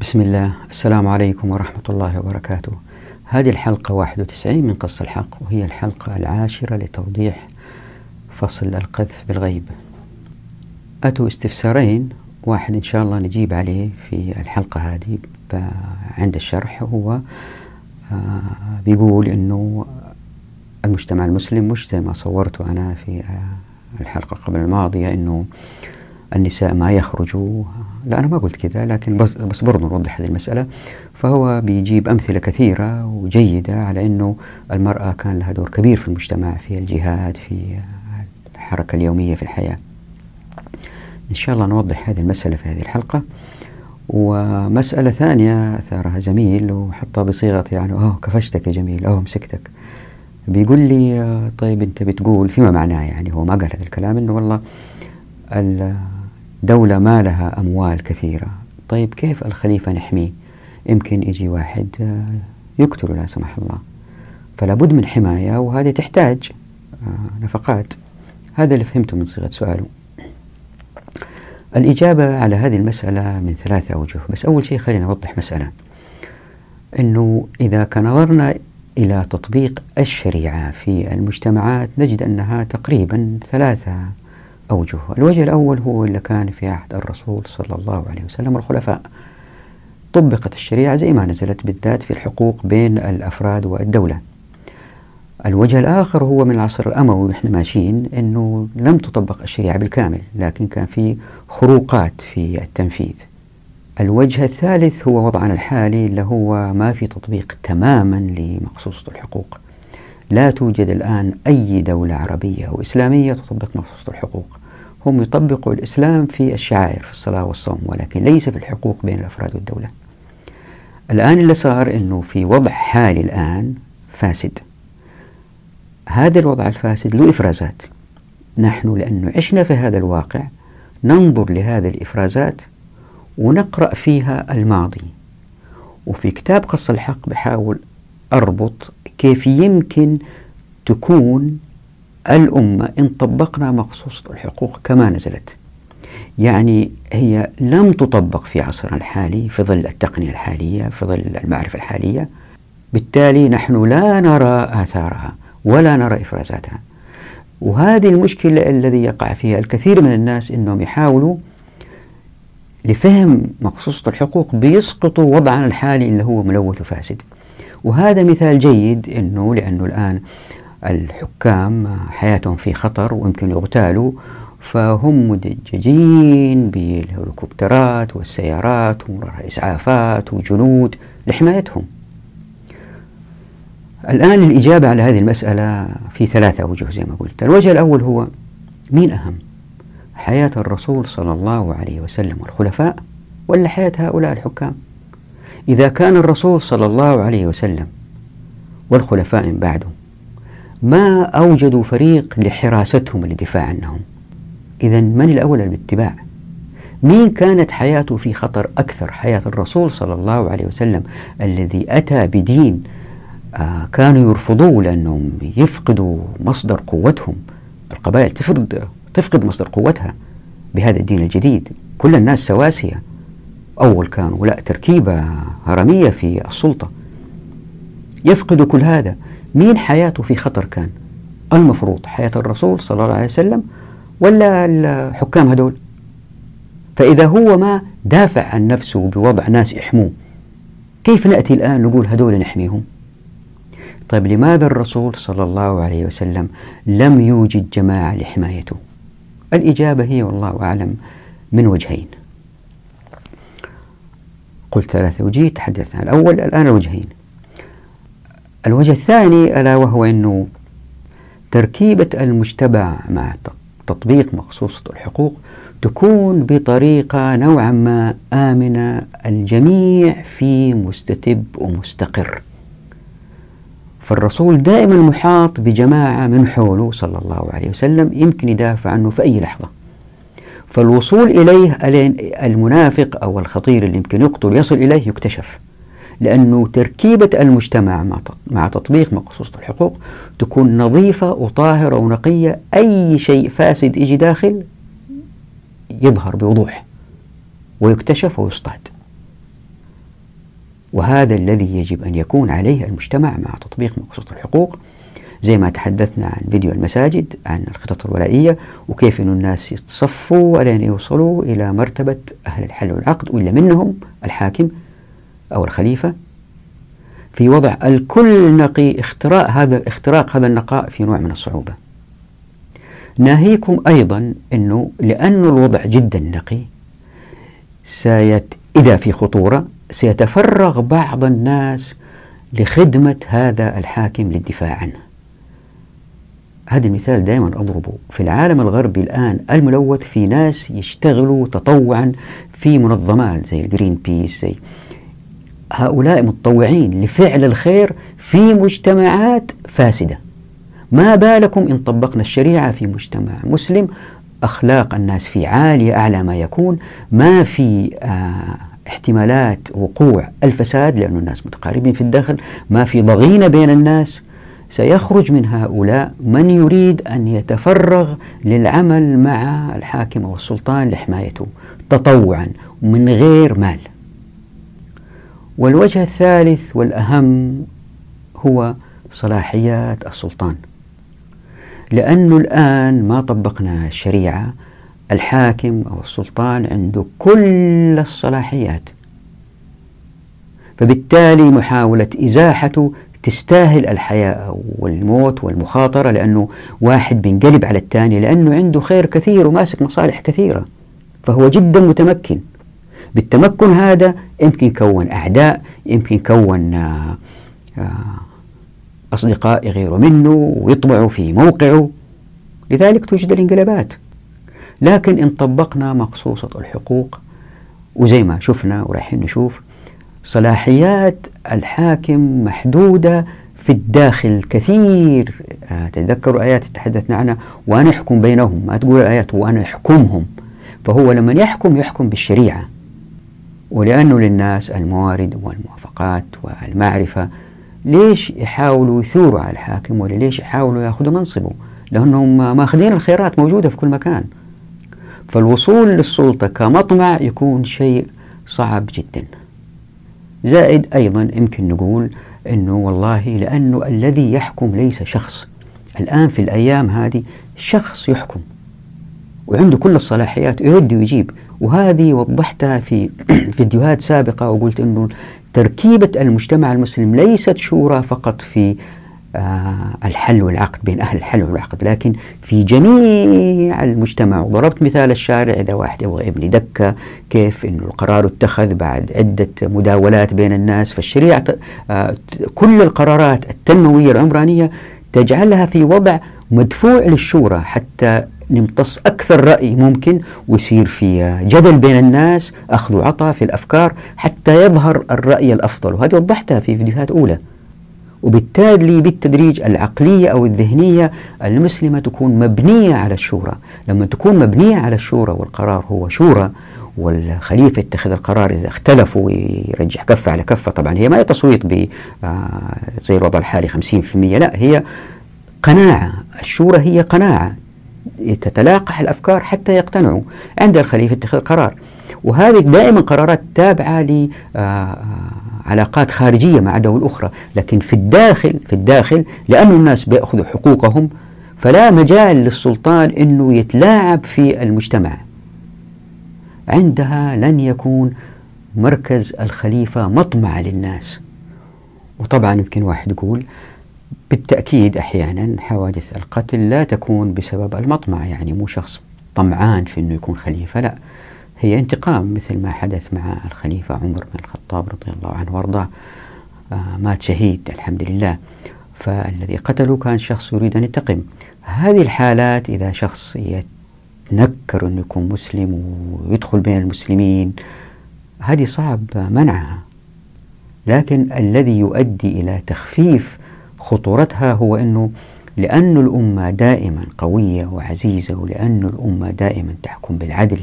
بسم الله. السلام عليكم ورحمة الله وبركاته. هذه الحلقة 91 من قص الحق وهي الحلقة العاشرة لتوضيح فصل القذف بالغيب. أتوا استفسارين واحد إن شاء الله نجيب عليه في الحلقة هذه عند الشرح. وهو آه، بيقول أنه المجتمع المسلم مش زي ما صورته أنا في آه، الحلقة قبل الماضية أنه النساء ما يخرجوا لا أنا ما قلت كذا لكن بس, بس برضو نوضح هذه المسألة. فهو بيجيب أمثلة كثيرة وجيدة على أنه المرأة كان لها دور كبير في المجتمع في الجهاد في الحركة اليومية في الحياة. إن شاء الله نوضح هذه المسألة في هذه الحلقة. ومسألة ثانية أثارها جميل وحطها بصيغة يعني أوه كفشتك يا جميل أوه مسكتك. بيقول لي طيب أنت بتقول فيما معناه يعني هو ما قال هذا الكلام إنه والله دولة ما لها أموال كثيرة. طيب كيف الخليفة نحميه؟ يمكن يجي واحد آه، يقتله لا سمح الله. فلا بد من حماية وهذه تحتاج آه، نفقات. هذا اللي فهمته من صيغة سؤاله. الإجابة على هذه المسألة من ثلاثة أوجه بس أول شيء خلينا نوضح مسألة. أنه إذا نظرنا إلى تطبيق الشريعة في المجتمعات نجد أنها تقريبا ثلاثة أوجه. الوجه الأول هو اللي كان في عهد الرسول صلى الله عليه وسلم والخلفاء طبقت الشريعة زي ما نزلت بالذات في الحقوق بين الأفراد والدولة. الوجه الآخر هو من العصر الأموي وإحنا ماشيين أنه لم تطبق الشريعة بالكامل لكن كان في خروقات في التنفيذ. الوجه الثالث هو وضعنا الحالي اللي هو ما في تطبيق تماما لمقصوصة الحقوق. لا توجد الآن أي دولة عربية أو إسلامية تطبق مقصوصة الحقوق. هم يطبقوا الإسلام في الشعائر في الصلاة والصوم ولكن ليس في الحقوق بين الأفراد والدولة. الآن اللي صار أنه في وضع حالي الآن فاسد. هذا الوضع الفاسد له إفرازات. نحن لأنه عشنا في هذا الواقع ننظر لهذه الإفرازات ونقرأ فيها الماضي. وفي كتاب قص الحق بحاول أربط كيف يمكن تكون الأمة إن طبقنا مقصوصة الحقوق كما نزلت. يعني هي لم تطبق في عصرنا الحالي في ظل التقنية الحالية في ظل المعرفة الحالية. بالتالي نحن لا نرى آثارها ولا نرى إفرازاتها. وهذه المشكلة الذي يقع فيها الكثير من الناس أنهم يحاولوا لفهم مقصوصة الحقوق بيسقطوا وضعنا الحالي اللي هو ملوث وفاسد وهذا مثال جيد أنه لأنه الآن الحكام حياتهم في خطر ويمكن يغتالوا فهم مدججين بالهليكوبترات والسيارات وإسعافات وجنود لحمايتهم. الآن الإجابة على هذه المسألة في ثلاثة أوجه زي ما قلت. الوجه الأول هو مين أهم؟ حياة الرسول صلى الله عليه وسلم والخلفاء ولا حياة هؤلاء الحكام؟ إذا كان الرسول صلى الله عليه وسلم والخلفاء من بعده ما أوجدوا فريق لحراستهم للدفاع عنهم. إذا من الأولى بالاتباع مين كانت حياته في خطر أكثر؟ حياة الرسول صلى الله عليه وسلم الذي أتى بدين آه كانوا يرفضوه لأنهم يفقدوا مصدر قوتهم. القبائل تفقد, تفقد مصدر قوتها بهذا الدين الجديد. كل الناس سواسية. أول كانوا لا تركيبة هرمية في السلطة. يفقد كل هذا. مين حياته في خطر كان؟ المفروض حياة الرسول صلى الله عليه وسلم ولا الحكام هدول؟ فإذا هو ما دافع عن نفسه بوضع ناس يحموه كيف نأتي الآن نقول هدول نحميهم؟ طيب لماذا الرسول صلى الله عليه وسلم لم يوجد جماعة لحمايته؟ الإجابة هي والله أعلم من وجهين. قلت ثلاثة وجيه تحدثنا الأول الآن الوجهين. الوجه الثاني ألا وهو أنه تركيبة المجتمع مع تطبيق مقصوصة الحقوق تكون بطريقة نوعا ما آمنة الجميع في مستتب ومستقر. فالرسول دائما محاط بجماعة من حوله صلى الله عليه وسلم يمكن يدافع عنه في أي لحظة. فالوصول إليه المنافق أو الخطير اللي يمكن يقتل يصل إليه يكتشف. لأنه تركيبة المجتمع مع تطبيق مقصوصة الحقوق تكون نظيفة وطاهرة ونقية. أي شيء فاسد يجي داخل يظهر بوضوح ويكتشف ويصطاد. وهذا الذي يجب أن يكون عليه المجتمع مع تطبيق مقصود الحقوق. زي ما تحدثنا عن فيديو المساجد عن الخطط الولائية وكيف أن الناس يتصفوا ألين يوصلوا إلى مرتبة أهل الحل والعقد وإلا منهم الحاكم أو الخليفة. في وضع الكل نقي اختراق هذا اختراق هذا النقاء في نوع من الصعوبة. ناهيكم أيضا أنه لأن الوضع جدا نقي سيت إذا في خطورة سيتفرغ بعض الناس لخدمة هذا الحاكم للدفاع عنه. هذا المثال دائما أضربه. في العالم الغربي الآن الملوث في ناس يشتغلوا تطوعا في منظمات زي ال Greenpeace زي هؤلاء متطوعين لفعل الخير في مجتمعات فاسدة. ما بالكم إن طبقنا الشريعة في مجتمع مسلم؟ أخلاق الناس فيه عالية أعلى ما يكون. ما في آه احتمالات وقوع الفساد لأن الناس متقاربين في الداخل. ما في ضغينة بين الناس. سيخرج من هؤلاء من يريد أن يتفرغ للعمل مع الحاكم أو السلطان لحمايته تطوعا من غير مال. والوجه الثالث والأهم هو صلاحيات السلطان. لأنه الآن ما طبقنا الشريعة الحاكم أو السلطان عنده كل الصلاحيات. فبالتالي محاولة إزاحته تستاهل الحياة والموت والمخاطرة لأنه واحد بينقلب على الثاني لأنه عنده خير كثير وماسك مصالح كثيرة فهو جدا متمكن. بالتمكن هذا يمكن يكون أعداء يمكن يكون آه، آه، أصدقاء يغيروا منه ويطبعوا في موقعه. لذلك توجد الانقلابات. لكن إن طبقنا مقصوصة الحقوق وزي ما شفنا ورايحين نشوف صلاحيات الحاكم محدودة في الداخل كثير. آه، تذكروا آيات تحدثنا عنها وأنا أحكم بينهم. ما تقول الآيات وأنا أحكمهم فهو لما يحكم يحكم بالشريعة. ولأنه للناس الموارد والموافقات والمعرفة ليش يحاولوا يثوروا على الحاكم ولا ليش يحاولوا يأخذوا منصبه؟ لأنهم ماخذين الخيرات موجودة في كل مكان. فالوصول للسلطة كمطمع يكون شيء صعب جدا. زائد أيضا يمكن نقول أنه والله لأنه الذي يحكم ليس شخص. الآن في الأيام هذه شخص يحكم وعنده كل الصلاحيات يرد ويجيب. وهذه وضحتها في فيديوهات سابقة وقلت أنه تركيبة المجتمع المسلم ليست شورى فقط في آه الحل والعقد بين أهل الحل والعقد لكن في جميع المجتمع. وضربت مثال الشارع إذا واحد يبغى يبني دكة كيف أنه القرار اتخذ بعد عدة مداولات بين الناس فالشريعة آه كل القرارات التنموية العمرانية تجعلها في وضع مدفوع للشورى حتى نمتص أكثر رأي ممكن ويصير في جدل بين الناس أخذ وعطاء في الأفكار حتى يظهر الرأي الأفضل. وهذه وضحتها في فيديوهات أولى. وبالتالي بالتدريج العقلية أو الذهنية المسلمة تكون مبنية على الشورى. لما تكون مبنية على الشورى والقرار هو شورى والخليفة يتخذ القرار إذا اختلفوا ويرجح كفة على كفة. طبعا هي ما هي تصويت ب آه، زي الوضع الحالي 50% لا هي قناعة. الشورى هي قناعة. تتلاقح الأفكار حتى يقتنعوا عند الخليفة اتخاذ قرار وهذه دائما قرارات تابعة لعلاقات خارجية مع دول أخرى. لكن في الداخل في الداخل لأن الناس بيأخذوا حقوقهم فلا مجال للسلطان أنه يتلاعب في المجتمع. عندها لن يكون مركز الخليفة مطمع للناس. وطبعا يمكن واحد يقول بالتأكيد أحيانا حوادث القتل لا تكون بسبب المطمع يعني مو شخص طمعان في أنه يكون خليفة لا. هي انتقام مثل ما حدث مع الخليفة عمر بن الخطاب رضي الله عنه وارضاه. آه مات شهيد الحمد لله. فالذي قتله كان شخص يريد أن ينتقم. هذه الحالات إذا شخص يتنكر أنه يكون مسلم ويدخل بين المسلمين هذه صعب منعها. لكن الذي يؤدي إلى تخفيف خطورتها هو أنه لأن الأمة دائما قوية وعزيزة ولأن الأمة دائما تحكم بالعدل.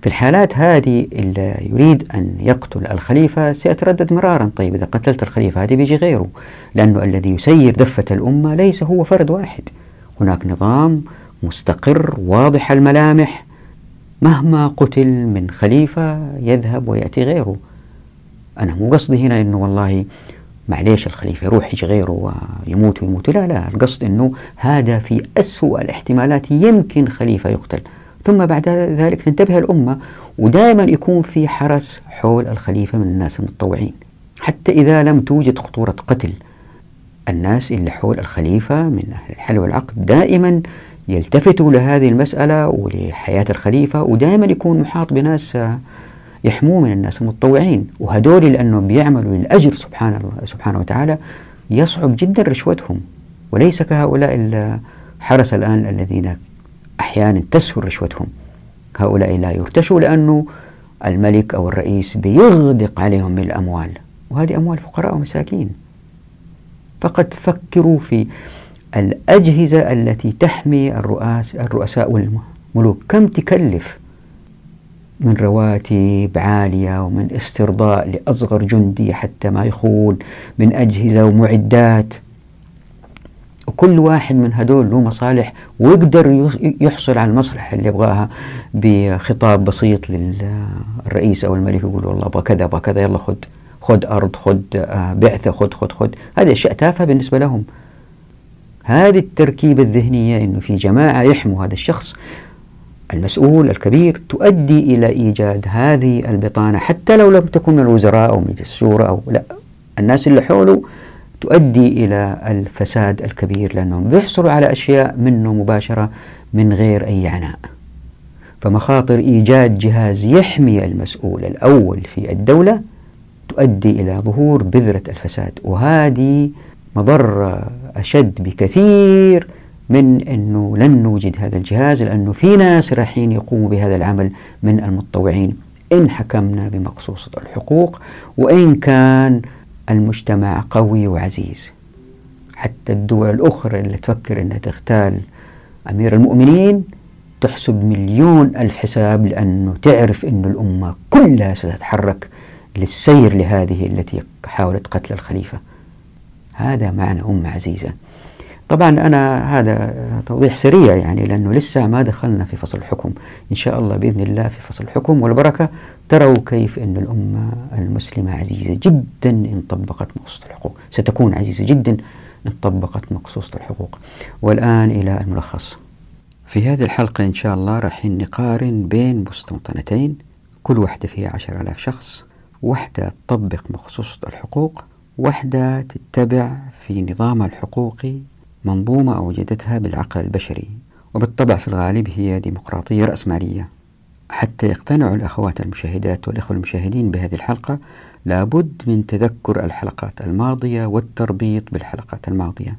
في الحالات هذه اللي يريد أن يقتل الخليفة سيتردد مرارا. طيب إذا قتلت الخليفة هذا بيجي غيره لأنه الذي يسير دفة الأمة ليس هو فرد واحد. هناك نظام مستقر واضح الملامح. مهما قتل من خليفة يذهب ويأتي غيره. أنا مو قصدي هنا أنه والله معليش الخليفة يروح يجي غيره ويموت ويموت. لا لا القصد أنه هذا في أسوأ الاحتمالات يمكن خليفة يقتل. ثم بعد ذلك تنتبه الأمة ودائما يكون في حرس حول الخليفة من الناس المتطوعين. حتى إذا لم توجد خطورة قتل الناس اللي حول الخليفة من أهل الحل والعقد دائما يلتفتوا لهذه المسألة ولحياة الخليفة ودائما يكون محاط بناس يحموه من الناس المتطوعين وهدول لأنهم بيعملوا للأجر سبحان الله سبحانه وتعالى يصعب جدا رشوتهم. وليس كهؤلاء الحرس الآن الذين أحيانا تسهل رشوتهم. هؤلاء لا يرتشوا لأنه الملك أو الرئيس بيغدق عليهم من الأموال وهذه أموال فقراء ومساكين. فقد فكروا في الأجهزة التي تحمي الرؤساء والملوك. كم تكلف؟ من رواتب عالية ومن استرضاء لأصغر جندي حتى ما يخون من أجهزة ومعدات. وكل واحد من هدول له مصالح ويقدر يحصل على المصلحة اللي يبغاها بخطاب بسيط للرئيس أو الملك يقول والله أبغى كذا أبغى كذا يلا خذ خذ أرض خذ آه، بعثة خذ خذ خذ هذه أشياء تافهة بالنسبة لهم. هذه التركيبة الذهنية أنه في جماعة يحموا هذا الشخص المسؤول الكبير تؤدي إلى إيجاد هذه البطانة حتى لو لم تكن من الوزراء أو مجلس الشورى أو لا. الناس اللي حوله تؤدي إلى الفساد الكبير لأنهم بيحصلوا على أشياء منه مباشرة من غير أي عناء. فمخاطر إيجاد جهاز يحمي المسؤول الأول في الدولة تؤدي إلى ظهور بذرة الفساد وهذه مضرة أشد بكثير من أنه لن نوجد هذا الجهاز لأنه في ناس رايحين يقوموا بهذا العمل من المتطوعين. إن حكمنا بمقصوصة الحقوق وإن كان المجتمع قوي وعزيز. حتى الدول الأخرى اللي تفكر أنها تغتال أمير المؤمنين تحسب مليون ألف حساب لأنه تعرف أن الأمة كلها ستتحرك للسير لهذه التي حاولت قتل الخليفة. هذا معنى أمة عزيزة. طبعا أنا هذا توضيح سريع يعني لأنه لسه ما دخلنا في فصل الحكم. إن شاء الله بإذن الله في فصل الحكم والبركة. تروا كيف أن الأمة المسلمة عزيزة جدا إن طبقت مقصوصة الحقوق. ستكون عزيزة جدا إن طبقت مقصوصة الحقوق. والآن إلى الملخص. في هذه الحلقة إن شاء الله راح نقارن بين مستوطنتين كل واحدة فيها عشر آلاف شخص. واحدة تطبق مقصوصة الحقوق. واحدة تتبع في نظامها الحقوقي منظومة أوجدتها بالعقل البشري وبالطبع في الغالب هي ديمقراطية رأسمالية. حتى يقتنع الأخوات المشاهدات والإخوة المشاهدين بهذه الحلقة لابد من تذكر الحلقات الماضية والتربيط بالحلقات الماضية.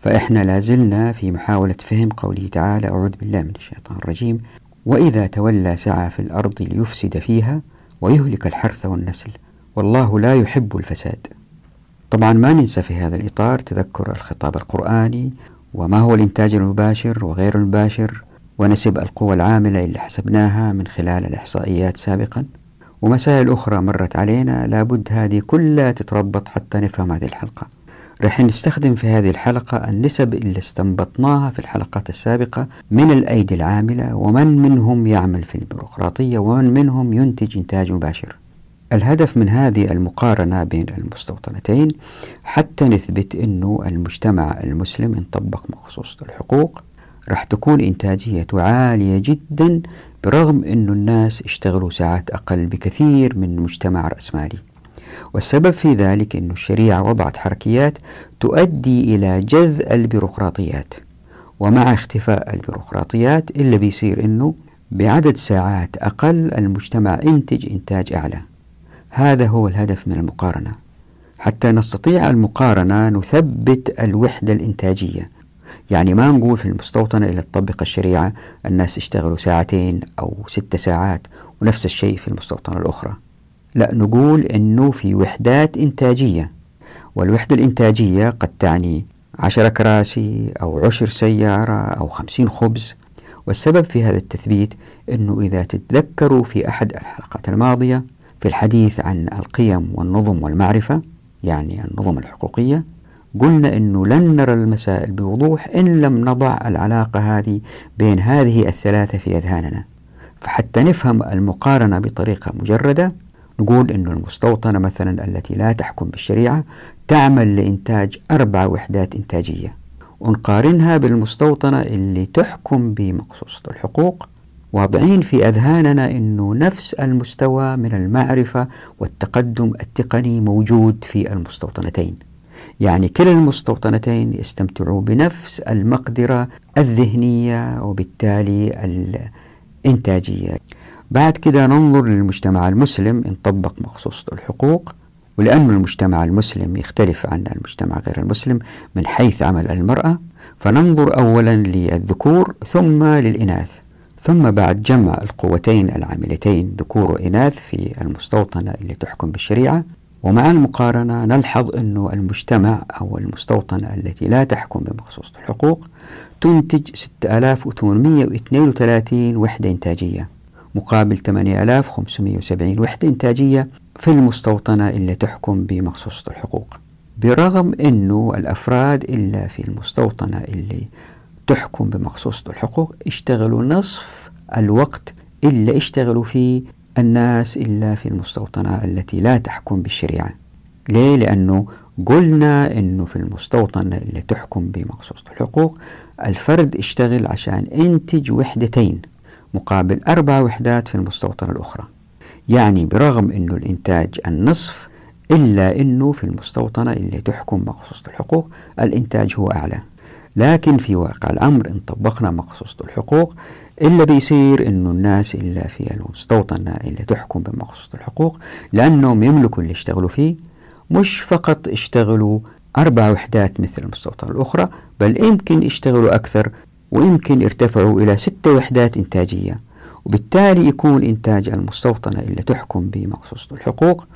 فإحنا لازلنا في محاولة فهم قوله تعالى أعوذ بالله من الشيطان الرجيم وإذا تولى سعى في الأرض ليفسد فيها ويهلك الحرث والنسل والله لا يحب الفساد. طبعا ما ننسى في هذا الإطار تذكر الخطاب القرآني وما هو الإنتاج المباشر وغير المباشر ونسب القوى العاملة اللي حسبناها من خلال الإحصائيات سابقا. ومسائل أخرى مرت علينا لابد هذه كلها تتربط حتى نفهم هذه الحلقة. رح نستخدم في هذه الحلقة النسب اللي استنبطناها في الحلقات السابقة من الأيدي العاملة ومن منهم يعمل في البيروقراطية ومن منهم ينتج إنتاج مباشر. الهدف من هذه المقارنة بين المستوطنتين حتى نثبت أنه المجتمع المسلم إن طبق مخصوصة الحقوق راح تكون إنتاجيته عالية جدا برغم أن الناس اشتغلوا ساعات أقل بكثير من مجتمع رأسمالي والسبب في ذلك أن الشريعة وضعت حركيات تؤدي إلى جذ البيروقراطيات. ومع اختفاء البيروقراطيات اللي بيصير أنه بعدد ساعات أقل المجتمع ينتج إنتاج أعلى. هذا هو الهدف من المقارنة. حتى نستطيع المقارنة نثبت الوحدة الإنتاجية. يعني ما نقول في المستوطنة إلى تطبق الشريعة الناس يشتغلوا ساعتين أو ست ساعات ونفس الشيء في المستوطنة الأخرى. لا نقول أنه في وحدات إنتاجية. والوحدة الإنتاجية قد تعني عشر كراسي أو عشر سيارة أو خمسين خبز. والسبب في هذا التثبيت أنه إذا تتذكروا في أحد الحلقات الماضية في الحديث عن القيم والنظم والمعرفة يعني النظم الحقوقية قلنا أنه لن نرى المسائل بوضوح إن لم نضع العلاقة هذه بين هذه الثلاثة في أذهاننا. فحتى نفهم المقارنة بطريقة مجردة نقول أن المستوطنة مثلا التي لا تحكم بالشريعة تعمل لإنتاج أربع وحدات إنتاجية. ونقارنها بالمستوطنة اللي تحكم بمقصوصة الحقوق واضعين في أذهاننا أنه نفس المستوى من المعرفة والتقدم التقني موجود في المستوطنتين. يعني كلا المستوطنتين يستمتعوا بنفس المقدرة الذهنية وبالتالي الإنتاجية. بعد كده ننظر للمجتمع المسلم إن طبق مخصوصة الحقوق ولأن المجتمع المسلم يختلف عن المجتمع غير المسلم من حيث عمل المرأة فننظر أولا للذكور ثم للإناث. ثم بعد جمع القوتين العاملتين ذكور وإناث في المستوطنة اللي تحكم بالشريعة ومع المقارنة نلحظ أن المجتمع أو المستوطنة التي لا تحكم بمخصوص الحقوق تنتج 6832 وحدة إنتاجية مقابل 8570 وحدة إنتاجية في المستوطنة اللي تحكم بمخصوصة الحقوق. برغم أنه الأفراد إلا في المستوطنة اللي تحكم بمخصوصة الحقوق اشتغلوا نصف الوقت إلا اشتغلوا فيه الناس إلا في المستوطنة التي لا تحكم بالشريعة. ليه؟ لأنه قلنا أنه في المستوطنة اللي تحكم بمخصوصة الحقوق الفرد اشتغل عشان إنتج وحدتين مقابل أربع وحدات في المستوطنة الأخرى. يعني برغم أنه الإنتاج النصف إلا أنه في المستوطنة اللي تحكم مخصوصة الحقوق الإنتاج هو أعلى. لكن في واقع الأمر إن طبقنا مخصوصة الحقوق إلا بيصير إنه الناس إلا في المستوطنة اللي تحكم بمخصوصة الحقوق لأنهم يملكوا اللي يشتغلوا فيه مش فقط يشتغلوا أربع وحدات مثل المستوطنة الأخرى بل يمكن يشتغلوا أكثر ويمكن يرتفعوا إلى ستة وحدات إنتاجية. وبالتالي يكون إنتاج المستوطنة اللي تحكم بمخصوصة الحقوق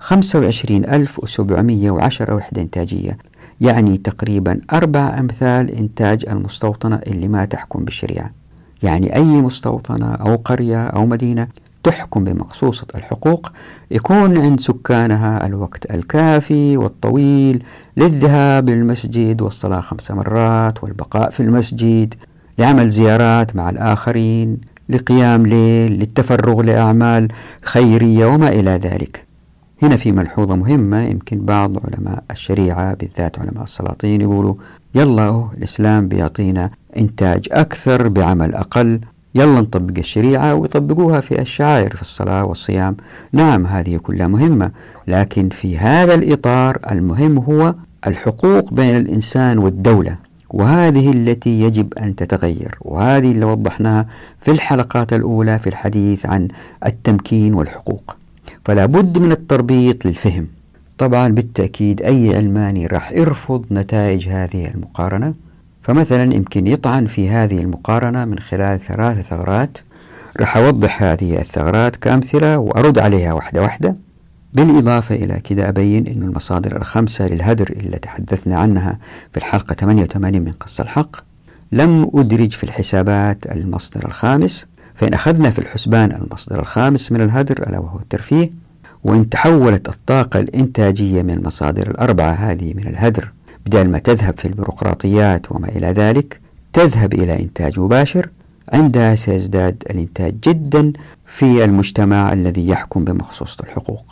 25710 وحدة إنتاجية. يعني تقريبا أربع أمثال إنتاج المستوطنة اللي ما تحكم بالشريعة. يعني أي مستوطنة أو قرية أو مدينة تحكم بمقصوصة الحقوق يكون عند سكانها الوقت الكافي والطويل للذهاب للمسجد والصلاة خمس مرات والبقاء في المسجد لعمل زيارات مع الآخرين لقيام ليل للتفرغ لأعمال خيرية وما إلى ذلك. هنا في ملحوظة مهمة يمكن بعض علماء الشريعة بالذات علماء السلاطين يقولوا يلا الإسلام بيعطينا إنتاج أكثر بعمل أقل يلا نطبق الشريعة ويطبقوها في الشعائر في الصلاة والصيام. نعم هذه كلها مهمة لكن في هذا الإطار المهم هو الحقوق بين الإنسان والدولة وهذه التي يجب أن تتغير وهذه اللي وضحناها في الحلقات الأولى في الحديث عن التمكين والحقوق. فلا بد من التربيط للفهم. طبعا بالتأكيد أي علماني راح يرفض نتائج هذه المقارنة. فمثلا يمكن يطعن في هذه المقارنة من خلال ثلاث ثغرات. راح أوضح هذه الثغرات كأمثلة وأرد عليها واحدة واحدة بالإضافة إلى كده أبين أن المصادر الخمسة للهدر اللي تحدثنا عنها في الحلقة 88 من قص الحق لم أدرج في الحسابات المصدر الخامس. فإن أخذنا في الحسبان المصدر الخامس من الهدر ألا وهو الترفيه. وإن تحولت الطاقة الإنتاجية من المصادر الأربعة هذه من الهدر. بدل ما تذهب في البيروقراطيات وما إلى ذلك تذهب إلى إنتاج مباشر عندها سيزداد الإنتاج جدا في المجتمع الذي يحكم بمخصوصة الحقوق.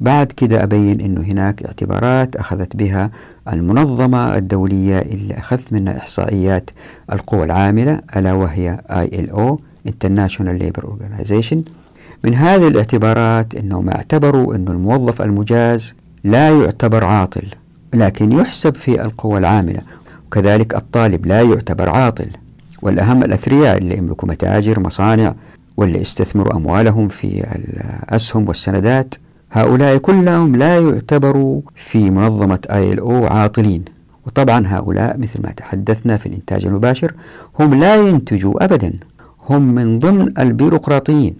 بعد كده أبين أنه هناك اعتبارات أخذت بها المنظمة الدولية اللي أخذت منها إحصائيات القوى العاملة ألا وهي ILO International Labour Organization. من هذه الاعتبارات أنهم اعتبروا أن الموظف المجاز لا يعتبر عاطل لكن يحسب في القوى العاملة. وكذلك الطالب لا يعتبر عاطل. والأهم الأثرياء اللي يملكوا متاجر مصانع واللي استثمروا أموالهم في الأسهم والسندات هؤلاء كلهم لا يعتبروا في منظمة آي أو عاطلين. وطبعا هؤلاء مثل ما تحدثنا في الإنتاج المباشر هم لا ينتجوا أبدا. هم من ضمن البيروقراطيين.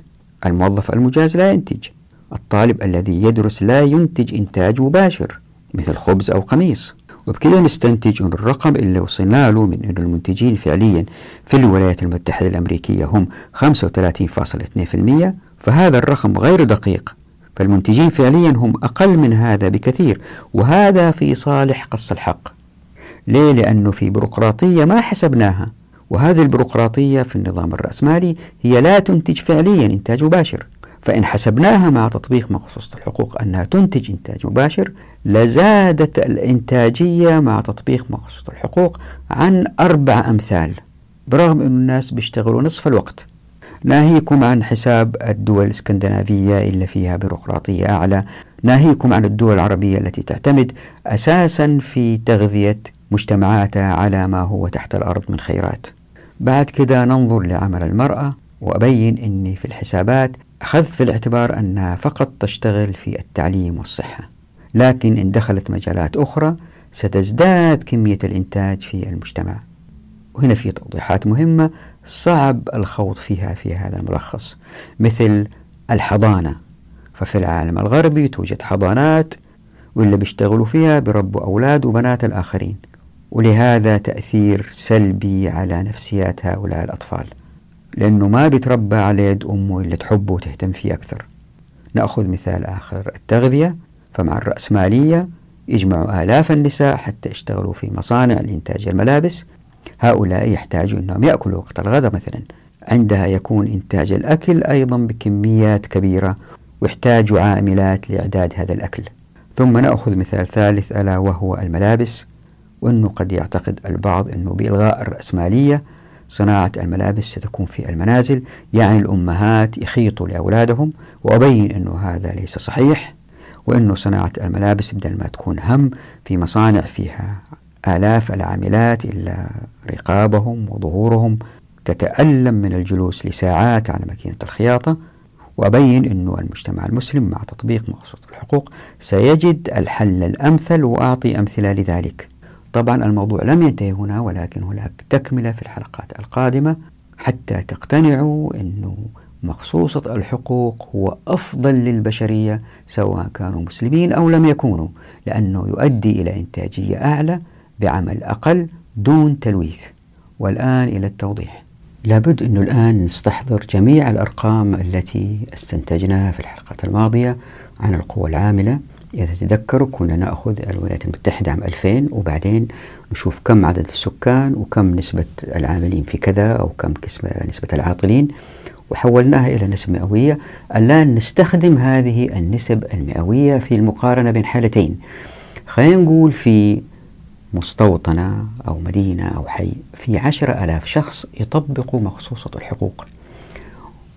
الموظف المجاز لا ينتج. الطالب الذي يدرس لا ينتج إنتاج مباشر مثل خبز أو قميص. وبكذا نستنتج أن الرقم اللي وصلنا له من أن المنتجين فعليا في الولايات المتحدة الأمريكية هم 35.2% فهذا الرقم غير دقيق. فالمنتجين فعليا هم أقل من هذا بكثير وهذا في صالح قص الحق. ليه؟ لأنه في بيروقراطية ما حسبناها. وهذه البيروقراطية في النظام الرأسمالي هي لا تنتج فعليا إنتاج مباشر. فإن حسبناها مع تطبيق مخصوصة الحقوق أنها تنتج إنتاج مباشر لزادت الإنتاجية مع تطبيق مخصوصة الحقوق عن أربع أمثال برغم أن الناس بيشتغلوا نصف الوقت. ناهيكم عن حساب الدول الإسكندنافية اللي فيها بيروقراطية أعلى. ناهيكم عن الدول العربية التي تعتمد أساسا في تغذية مجتمعاتها على ما هو تحت الأرض من خيرات. بعد كده ننظر لعمل المرأة وأبين أني في الحسابات أخذت في الاعتبار أنها فقط تشتغل في التعليم والصحة لكن إن دخلت مجالات أخرى ستزداد كمية الإنتاج في المجتمع. وهنا في توضيحات مهمة صعب الخوض فيها في هذا الملخص مثل الحضانة. ففي العالم الغربي توجد حضانات واللي بيشتغلوا فيها بربوا أولاد وبنات الآخرين. ولهذا تأثير سلبي على نفسيات هؤلاء الأطفال. لأنه ما بيتربى على يد أمه اللي تحبه وتهتم فيه أكثر. نأخذ مثال آخر التغذية. فمع الرأسمالية يجمعوا آلاف النساء حتى يشتغلوا في مصانع لإنتاج الملابس. هؤلاء يحتاجوا أنهم يأكلوا وقت الغداء مثلا. عندها يكون إنتاج الأكل أيضا بكميات كبيرة ويحتاجوا عاملات لإعداد هذا الأكل. ثم نأخذ مثال ثالث ألا وهو الملابس. وأنه قد يعتقد البعض أنه بإلغاء الرأسمالية صناعة الملابس ستكون في المنازل يعني الأمهات يخيطوا لأولادهم وأبين أنه هذا ليس صحيح وأنه صناعة الملابس بدل ما تكون هم في مصانع فيها آلاف العاملات إلا رقابهم وظهورهم تتألم من الجلوس لساعات على ماكينة الخياطة وأبين أنه المجتمع المسلم مع تطبيق مقصود الحقوق سيجد الحل الأمثل وأعطي أمثلة لذلك. طبعا الموضوع لم ينتهي هنا ولكن هناك تكملة في الحلقات القادمة حتى تقتنعوا أنه مخصوصة الحقوق هو أفضل للبشرية سواء كانوا مسلمين أو لم يكونوا لأنه يؤدي إلى إنتاجية أعلى بعمل أقل دون تلويث. والآن إلى التوضيح. لابد أنه الآن نستحضر جميع الأرقام التي استنتجناها في الحلقات الماضية عن القوى العاملة إذا تتذكروا كنا نأخذ الولايات المتحدة عام 2000 وبعدين نشوف كم عدد السكان وكم نسبة العاملين في كذا أو كم نسبة العاطلين وحولناها إلى نسبة مئوية. الآن نستخدم هذه النسب المئوية في المقارنة بين حالتين. خلينا نقول في مستوطنة أو مدينة أو حي في عشرة ألاف شخص يطبقوا مخصوصة الحقوق.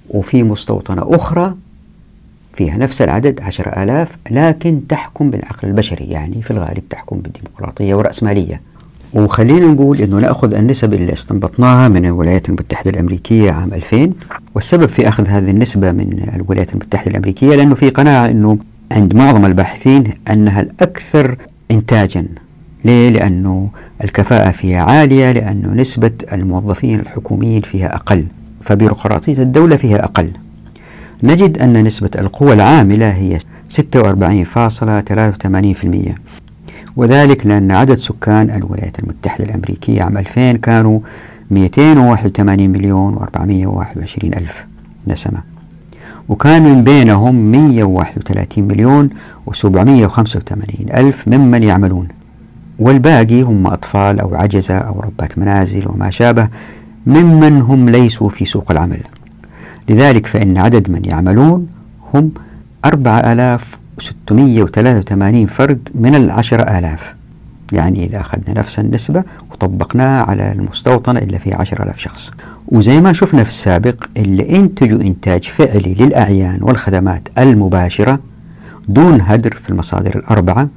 وفي مستوطنة أخرى فيها نفس العدد عشر آلاف لكن تحكم بالعقل البشري يعني في الغالب تحكم بالديمقراطية والرأسمالية. وخلينا نقول أنه نأخذ النسب اللي استنبطناها من الولايات المتحدة الأمريكية عام 2000 والسبب في أخذ هذه النسبة من الولايات المتحدة الأمريكية لأنه في قناعة أنه عند معظم الباحثين أنها الأكثر إنتاجا. ليه؟ لأنه الكفاءة فيها عالية لأنه نسبة الموظفين الحكوميين فيها أقل. فبيروقراطية الدولة فيها أقل. نجد أن نسبة القوى العاملة هي 46.83% وذلك لأن عدد سكان الولايات المتحدة الأمريكية عام 2000 كانوا 281 مليون و421 ألف نسمة. وكان من بينهم 131 مليون و785 ألف ممن يعملون. والباقي هم أطفال أو عجزة أو ربات منازل وما شابه ممن هم ليسوا في سوق العمل. لذلك فإن عدد من يعملون هم 4683 فرد من العشرة آلاف. يعني إذا أخذنا نفس النسبة وطبقناها على المستوطنة اللي فيها 10000 شخص. وزي ما شفنا في السابق اللي انتجوا إنتاج فعلي للأعيان والخدمات المباشرة دون هدر في المصادر الأربعة.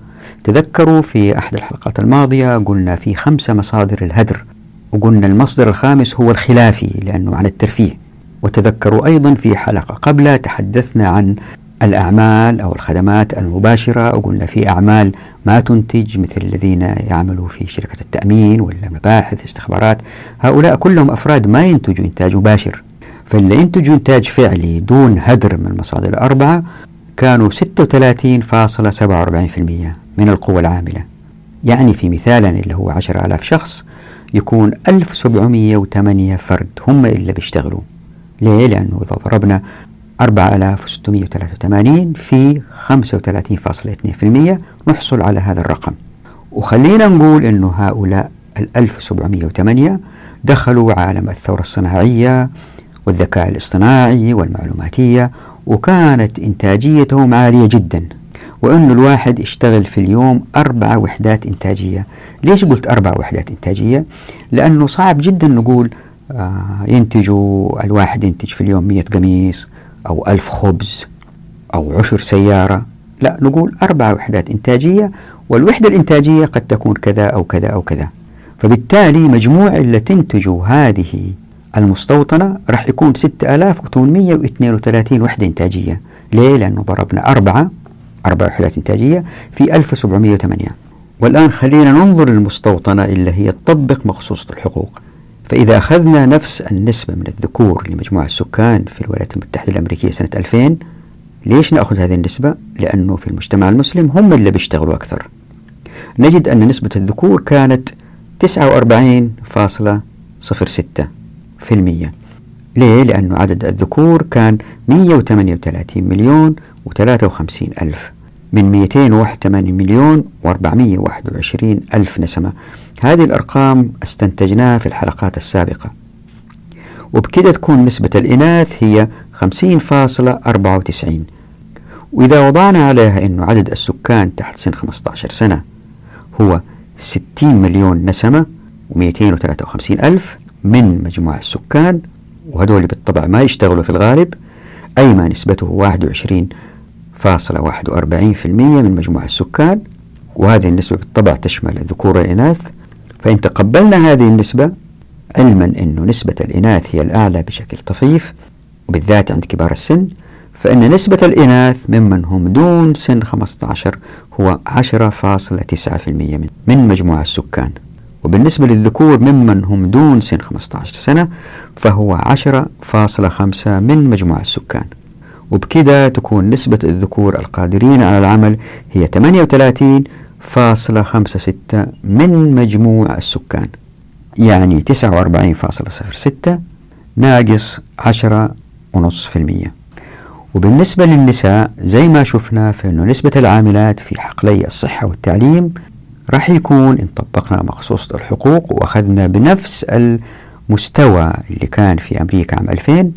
تذكروا في أحد الحلقات الماضية قلنا في خمسة مصادر الهدر وقلنا المصدر الخامس هو الخلافي لأنه عن الترفيه. وتذكروا أيضا في حلقة قبل تحدثنا عن الأعمال أو الخدمات المباشرة وقلنا في أعمال ما تنتج مثل الذين يعملوا في شركة التأمين ولا مباحث استخبارات. هؤلاء كلهم أفراد ما ينتجوا إنتاج مباشر. فاللي ينتجوا إنتاج فعلي دون هدر من المصادر الأربعة كانوا 36.47% من القوى العاملة. يعني في مثالا اللي هو 10,000 شخص يكون 1708 فرد هم اللي بيشتغلوا. ليه؟ لأنه إذا ضربنا 4683 في 35.2% نحصل على هذا الرقم وخلينا نقول أنه هؤلاء ال 1708 دخلوا عالم الثورة الصناعية والذكاء الاصطناعي والمعلوماتية وكانت إنتاجيتهم عالية جدا وأنه الواحد يشتغل في اليوم أربع وحدات إنتاجية ليش قلت أربع وحدات إنتاجية؟ لأنه صعب جدا نقول ينتجوا الواحد ينتج في اليوم مية قميص أو ألف خبز أو عشر سيارة. لا نقول أربع وحدات إنتاجية والوحدة الإنتاجية قد تكون كذا أو كذا أو كذا. فبالتالي مجموع اللي تنتجه هذه المستوطنة راح يكون 6832 وحدة إنتاجية. ليه؟ لأنه ضربنا أربعة أربع وحدات إنتاجية في 1708 والآن خلينا ننظر للمستوطنة اللي هي تطبق مخصوصة الحقوق. فإذا أخذنا نفس النسبة من الذكور لمجموع السكان في الولايات المتحدة الأمريكية سنة 2000 ليش نأخذ هذه النسبة؟ لأنه في المجتمع المسلم هم اللي بيشتغلوا أكثر نجد أن نسبة الذكور كانت 49.06 في المية ليه؟ لأنه عدد الذكور كان 138 مليون و53 ألف من 281 مليون و421 ألف نسمة هذه الأرقام استنتجناها في الحلقات السابقة. وبكده تكون نسبة الإناث هي 50.94 وإذا وضعنا عليها أنه عدد السكان تحت سن 15 سنة هو 60 مليون نسمة و253 ألف من مجموع السكان وهدول بالطبع ما يشتغلوا في الغالب أي ما نسبته 21.41% من مجموع السكان. وهذه النسبة بالطبع تشمل الذكور والإناث فإن تقبلنا هذه النسبة علما أن نسبة الإناث هي الأعلى بشكل طفيف وبالذات عند كبار السن فإن نسبة الإناث ممن هم دون سن 15 هو 10.9% من مجموع السكان. وبالنسبة للذكور ممن هم دون سن 15 سنة فهو 10.5 من مجموع السكان. وبكذا تكون نسبة الذكور القادرين على العمل هي 38.56 من مجموع السكان. يعني 49.06 ناقص 10.5% وبالنسبة للنساء زي ما شفنا في أنه نسبة العاملات في حقلي الصحة والتعليم راح يكون إن طبقنا مخصوصة الحقوق وأخذنا بنفس المستوى اللي كان في أمريكا عام 2000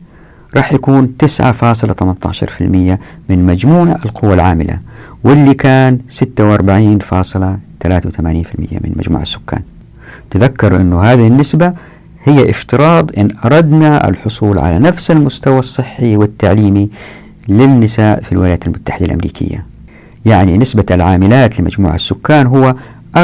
راح يكون 9.18% من مجموع القوى العاملة واللي كان 46.83% من مجموع السكان. تذكروا أنه هذه النسبة هي افتراض إن أردنا الحصول على نفس المستوى الصحي والتعليمي للنساء في الولايات المتحدة الأمريكية. يعني نسبة العاملات لمجموع السكان هو 4.29%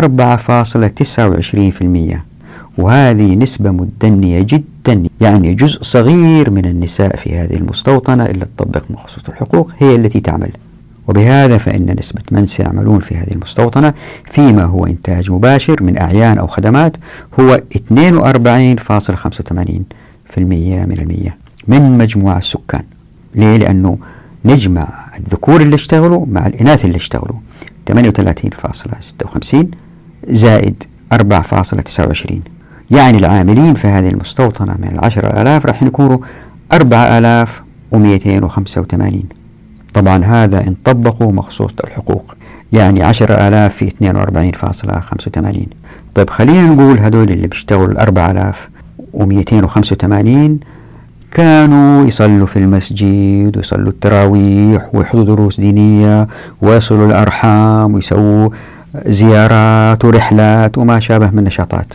وهذه نسبة مدنية جدا يعني جزء صغير من النساء في هذه المستوطنة اللي تطبق مخصوص الحقوق هي التي تعمل. وبهذا فإن نسبة من سيعملون في هذه المستوطنة فيما هو إنتاج مباشر من أعيان أو خدمات هو 42.85% من المية من مجموع السكان. ليه؟ لأنه نجمع الذكور اللي اشتغلوا مع الإناث اللي اشتغلوا. 38.56 زائد 4.29 يعني العاملين في هذه المستوطنة من العشرة آلاف راح يكونوا 4285 طبعا هذا إن طبقوا مخصوص الحقوق يعني 10000 في 42.85 طيب خلينا نقول هذول اللي بيشتغلوا ال 4285 كانوا يصلوا في المسجد ويصلوا التراويح ويحضروا دروس دينية ويصلوا الأرحام ويسووا زيارات ورحلات وما شابه من نشاطات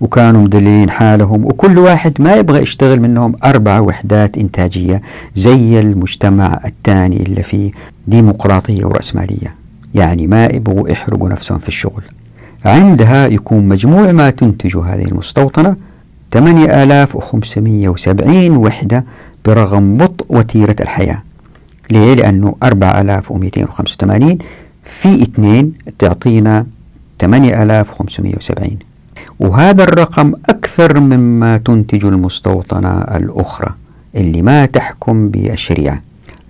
وكانوا مدللين حالهم. وكل واحد ما يبغى يشتغل منهم أربع وحدات إنتاجية زي المجتمع الثاني اللي فيه ديمقراطية ورأسمالية. يعني ما يبغوا يحرقوا نفسهم في الشغل. عندها يكون مجموع ما تنتج هذه المستوطنة 8570 وحدة برغم بطء وتيرة الحياة. ليه؟ لأنه 4285 في 2 تعطينا 8570 وهذا الرقم أكثر مما تنتج المستوطنة الأخرى اللي ما تحكم بالشريعة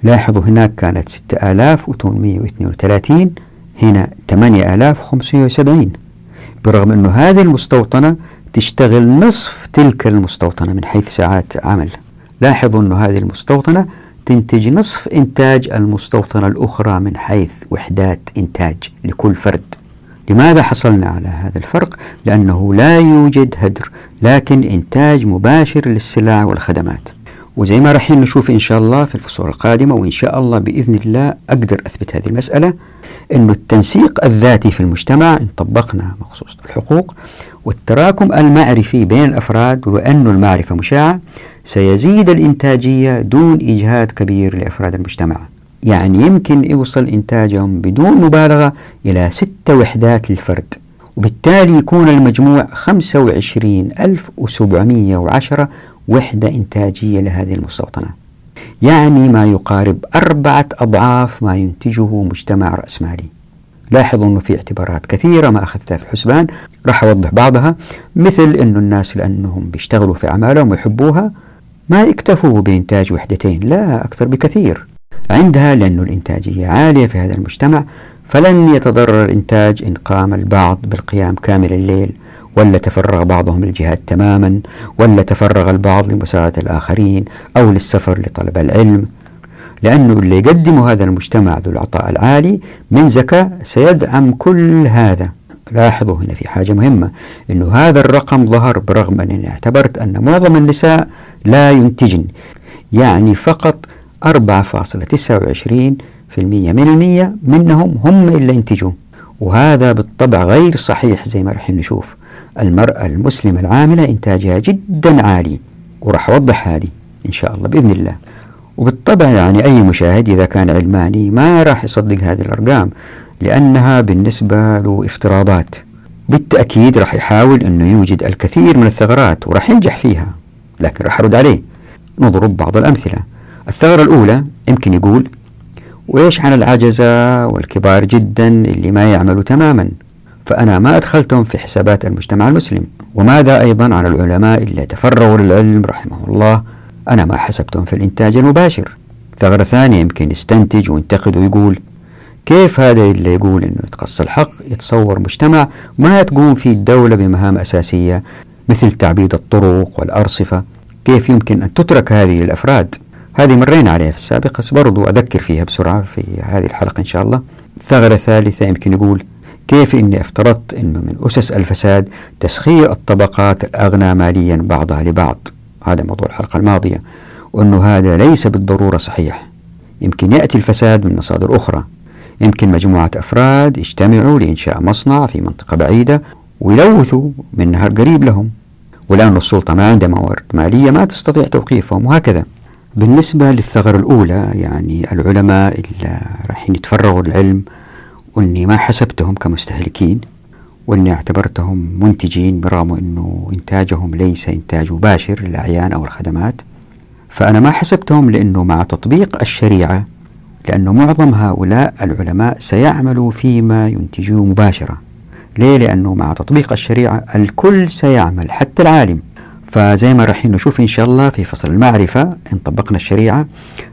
لاحظوا هناك كانت 6832 هنا 8570 برغم أنه هذه المستوطنة تشتغل نصف تلك المستوطنة من حيث ساعات عمل. لاحظوا أن هذه المستوطنة تنتج نصف إنتاج المستوطنة الأخرى من حيث وحدات إنتاج لكل فرد. لماذا حصلنا على هذا الفرق؟ لأنه لا يوجد هدر لكن إنتاج مباشر للسلع والخدمات وزي ما راح نشوف إن شاء الله في الفصول القادمة وإن شاء الله بإذن الله أقدر أثبت هذه المسألة أنه التنسيق الذاتي في المجتمع إن طبقنا مخصوص الحقوق والتراكم المعرفي بين الأفراد وأن المعرفة مشاعة سيزيد الإنتاجية دون إجهاد كبير لأفراد المجتمع يعني يمكن يوصل إنتاجهم بدون مبالغة إلى ستة وحدات للفرد. وبالتالي يكون المجموع 25710 وحدة إنتاجية لهذه المستوطنة. يعني ما يقارب أربعة أضعاف ما ينتجه مجتمع رأسمالي لاحظوا أنه في اعتبارات كثيرة ما أخذتها في الحسبان. راح أوضح بعضها. مثل أنه الناس لأنهم بيشتغلوا في أعمالهم ويحبوها ما يكتفوا بإنتاج وحدتين لا أكثر بكثير. عندها لأن الإنتاجية عالية في هذا المجتمع فلن يتضرر الإنتاج إن قام البعض بالقيام كامل الليل ولا تفرغ بعضهم للجهاد تماما ولا تفرغ البعض لمساعدة الآخرين أو للسفر لطلب العلم. لأنه اللي يقدمه هذا المجتمع ذو العطاء العالي من زكاة سيدعم كل هذا. لاحظوا هنا في حاجة مهمة أنه هذا الرقم ظهر برغم أنني اعتبرت أن معظم النساء لا ينتجن يعني فقط 4.29% من المية منهم هم اللي ينتجوا وهذا بالطبع غير صحيح زي ما رح نشوف. المرأة المسلمة العاملة إنتاجها جدا عالي وراح أوضح هذه إن شاء الله بإذن الله. وبالطبع يعني أي مشاهد إذا كان علماني ما راح يصدق هذه الأرقام لأنها بالنسبة له افتراضات. بالتأكيد راح يحاول أنه يوجد الكثير من الثغرات وراح ينجح فيها لكن راح أرد عليه. نضرب بعض الأمثلة. الثغرة الأولى يمكن يقول وإيش عن العجزة والكبار جدا اللي ما يعملوا تماما؟ فأنا ما أدخلتهم في حسابات المجتمع المسلم. وماذا أيضا عن العلماء اللي تفرغوا للعلم رحمه الله؟ أنا ما حسبتهم في الإنتاج المباشر. ثغرة ثانية يمكن يستنتج وينتقد ويقول كيف هذا اللي يقول أنه يتقص الحق يتصور مجتمع ما تقوم فيه الدولة بمهام أساسية مثل تعبيد الطرق والأرصفة؟ كيف يمكن أن تترك هذه للأفراد؟ هذه مرينا عليها في السابق بس برضو أذكر فيها بسرعة في هذه الحلقة إن شاء الله. ثغرة ثالثة يمكن يقول كيف إني أفترضت أنه من أسس الفساد تسخير الطبقات الأغنى ماليا بعضها لبعض. هذا موضوع الحلقة الماضية وأنه هذا ليس بالضرورة صحيح. يمكن يأتي الفساد من مصادر أخرى. يمكن مجموعة أفراد يجتمعوا لإنشاء مصنع في منطقة بعيدة ويلوثوا من نهر قريب لهم. ولأن السلطة ما عندها موارد مالية ما تستطيع توقيفهم وهكذا. بالنسبة للثغرة الأولى يعني العلماء اللي رايحين يتفرغوا للعلم وإني ما حسبتهم كمستهلكين وإني اعتبرتهم منتجين برغم إنه إنتاجهم ليس إنتاج مباشر للأعيان أو الخدمات فأنا ما حسبتهم لإنه مع تطبيق الشريعة لأنه معظم هؤلاء العلماء سيعملوا فيما ينتجوه مباشرة ليه؟ لأنه مع تطبيق الشريعة الكل سيعمل حتى العالم فزي ما راح نشوف إن شاء الله في فصل المعرفة إن طبقنا الشريعة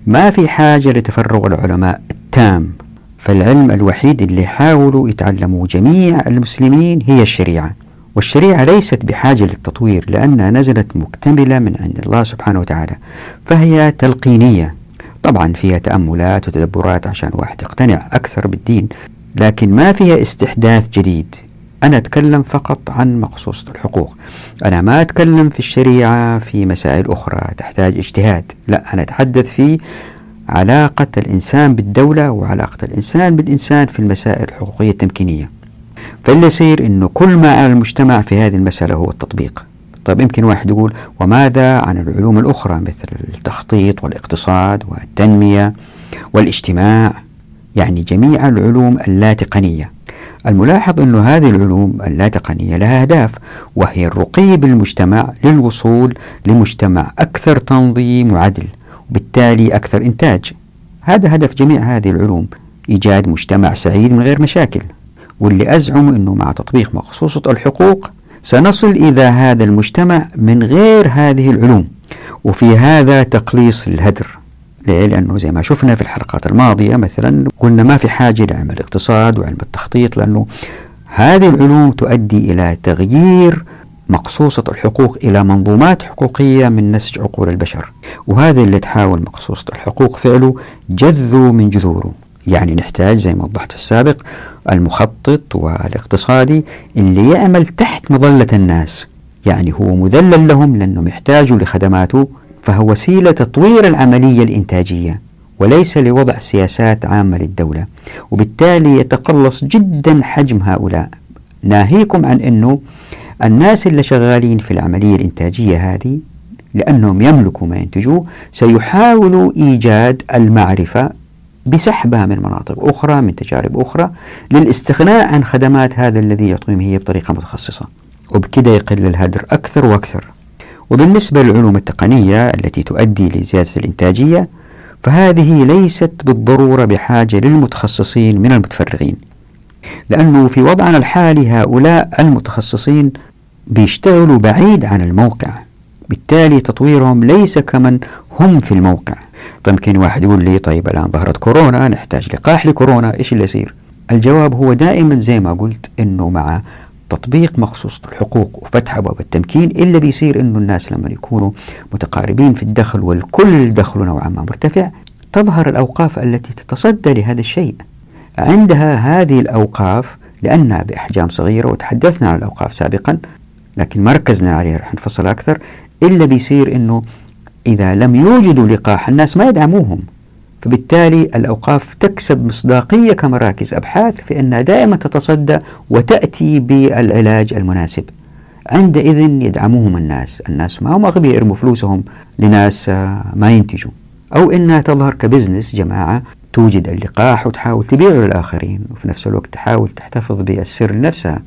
ما في حاجة لتفرغ العلماء التام فالعلم الوحيد اللي حاولوا يتعلموا جميع المسلمين هي الشريعة. والشريعة ليست بحاجة للتطوير لأنها نزلت مكتملة من عند الله سبحانه وتعالى فهي تلقينية. طبعا فيها تأملات وتدبرات عشان واحد يقتنع أكثر بالدين لكن ما فيها استحداث جديد. أنا أتكلم فقط عن مقصوصة الحقوق. أنا ما أتكلم في الشريعة في مسائل أخرى تحتاج اجتهاد. لا أنا أتحدث في علاقة الإنسان بالدولة وعلاقة الإنسان بالإنسان في المسائل الحقوقية التمكينية. فاللي يصير أنه كل ما على المجتمع في هذه المسألة هو التطبيق. طيب يمكن واحد يقول وماذا عن العلوم الأخرى مثل التخطيط والاقتصاد والتنمية والاجتماع؟ يعني جميع العلوم اللا تقنية الملاحظ أن هذه العلوم اللا تقنية لها أهداف وهي الرقي بالمجتمع للوصول لمجتمع أكثر تنظيم وعدل وبالتالي أكثر إنتاج. هذا هدف جميع هذه العلوم إيجاد مجتمع سعيد من غير مشاكل. واللي أزعم أنه مع تطبيق مقصوصة الحقوق سنصل إلى هذا المجتمع من غير هذه العلوم وفي هذا تقليص الهدر. ليه؟ لأنه زي ما شفنا في الحلقات الماضية مثلا قلنا ما في حاجة لعلم الاقتصاد وعلم التخطيط لأنه هذه العلوم تؤدي إلى تغيير مقصوصة الحقوق إلى منظومات حقوقية من نسج عقول البشر. وهذا اللي تحاول مقصوصة الحقوق فعله جذو من جذوره. يعني نحتاج زي ما وضحت في السابق المخطط والاقتصادي اللي يعمل تحت مظلة الناس. يعني هو مذلل لهم لأنهم يحتاجوا لخدماته فهو وسيلة تطوير العملية الإنتاجية وليس لوضع سياسات عامة للدولة وبالتالي يتقلص جدا حجم هؤلاء. ناهيكم عن أنه الناس اللي شغالين في العملية الإنتاجية هذه لأنهم يملكوا ما ينتجوه سيحاولوا إيجاد المعرفة بسحبها من مناطق أخرى من تجارب أخرى للاستغناء عن خدمات هذا الذي يعطيهم هي بطريقة متخصصة. وبكده يقل الهدر أكثر وأكثر. وبالنسبة للعلوم التقنية التي تؤدي لزيادة الإنتاجية فهذه ليست بالضرورة بحاجة للمتخصصين من المتفرغين لأنه في وضعنا الحالي هؤلاء المتخصصين بيشتغلوا بعيد عن الموقع بالتالي تطويرهم ليس كمن هم في الموقع. طيب يمكن واحد يقول لي طيب الآن ظهرت كورونا نحتاج لقاح لكورونا إيش اللي يصير؟ الجواب هو دائما زي ما قلت أنه مع تطبيق مخصوص الحقوق وفتح أبواب التمكين إلا بيصير أنه الناس لما يكونوا متقاربين في الدخل والكل دخله نوعا ما مرتفع تظهر الأوقاف التي تتصدى لهذا الشيء. عندها هذه الأوقاف لأنها بأحجام صغيرة وتحدثنا عن الأوقاف سابقا لكن ما ركزنا عليها رح نفصل أكثر إلا بيصير أنه إذا لم يوجدوا لقاح الناس ما يدعموهم. فبالتالي الأوقاف تكسب مصداقية كمراكز أبحاث في أنها دائما تتصدى وتأتي بالعلاج المناسب. عندئذ يدعموهم الناس. الناس ما هم أغبياء يرموا فلوسهم لناس ما ينتجوا. أو أنها تظهر كبزنس جماعة توجد اللقاح وتحاول تبيعه للآخرين وفي نفس الوقت تحاول تحتفظ بالسر لنفسها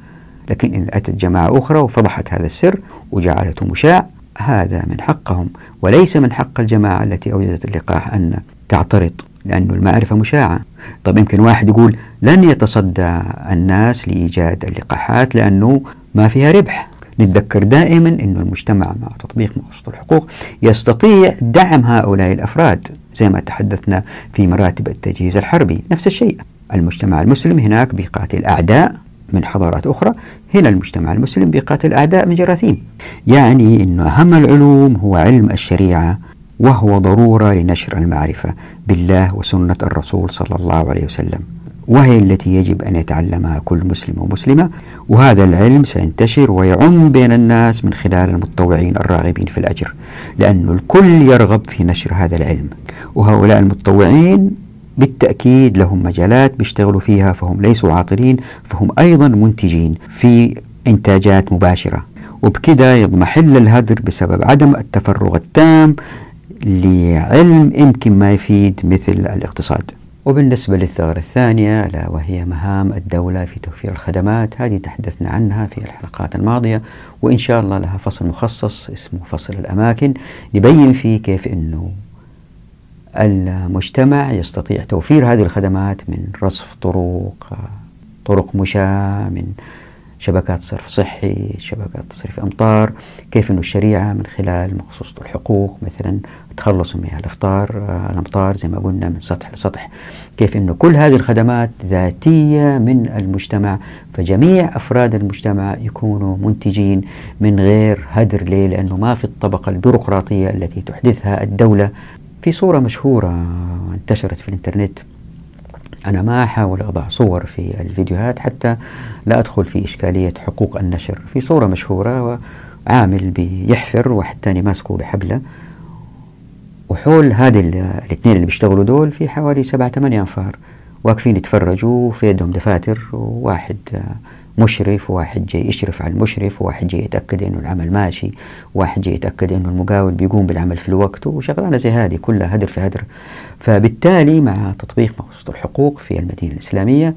لكن إن أتت جماعة أخرى وفضحت هذا السر وجعلته مشاع هذا من حقهم. وليس من حق الجماعة التي أوجدت اللقاح أن تعترض لأن المعرفة مشاعة. طب يمكن واحد يقول لن يتصدى الناس لإيجاد اللقاحات لأنه ما فيها ربح. نتذكر دائما أن المجتمع مع تطبيق مقصود الحقوق يستطيع دعم هؤلاء الأفراد زي ما تحدثنا في مراتب التجهيز الحربي. نفس الشيء المجتمع المسلم هناك بيقاتل أعداء من حضارات أخرى هنا المجتمع المسلم بيقاتل أعداء من جراثيم. يعني أن أهم العلوم هو علم الشريعة وهو ضرورة لنشر المعرفة بالله وسنة الرسول صلى الله عليه وسلم. وهي التي يجب أن يتعلمها كل مسلم ومسلمة وهذا العلم سينتشر ويعم بين الناس من خلال المتطوعين الراغبين في الأجر لأن الكل يرغب في نشر هذا العلم. وهؤلاء المتطوعين بالتأكيد لهم مجالات بيشتغلوا فيها فهم ليسوا عاطلين فهم أيضا منتجين في إنتاجات مباشرة. وبكده يضمحل الهدر بسبب عدم التفرغ التام لعلم يمكن ما يفيد مثل الاقتصاد. وبالنسبة للثغرة الثانية ألا وهي مهام الدولة في توفير الخدمات هذه تحدثنا عنها في الحلقات الماضية وإن شاء الله لها فصل مخصص اسمه فصل الأماكن يبين فيه كيف أنه المجتمع يستطيع توفير هذه الخدمات من رصف طرق طرق مشاة من شبكات صرف صحي شبكات تصريف أمطار كيف أن الشريعة من خلال مخصوصة الحقوق مثلا تخلص من الأفطار الأمطار زي ما قلنا من سطح لسطح. كيف أنه كل هذه الخدمات ذاتية من المجتمع فجميع أفراد المجتمع يكونوا منتجين من غير هدر. ليه؟ لأنه ما في الطبقة البيروقراطية التي تحدثها الدولة. في صورة مشهورة انتشرت في الإنترنت أنا ما أحاول أضع صور في الفيديوهات حتى لا أدخل في إشكالية حقوق النشر. في صورة مشهورة عامل بيحفر واحد تاني ماسكه بحبلة. وحول هذه الاثنين اللي بيشتغلوا دول في حوالي سبعة ثمانية أنفار. واقفين يتفرجوا في يدهم دفاتر وواحد مشرف وواحد جاي يشرف على المشرف وواحد جاي يتأكد أنه العمل ماشي وواحد جاي يتأكد أنه المقاول بيقوم بالعمل في الوقت وشغلانة زي هذه كلها هدر في هدر. فبالتالي مع تطبيق مقصود الحقوق في المدينة الإسلامية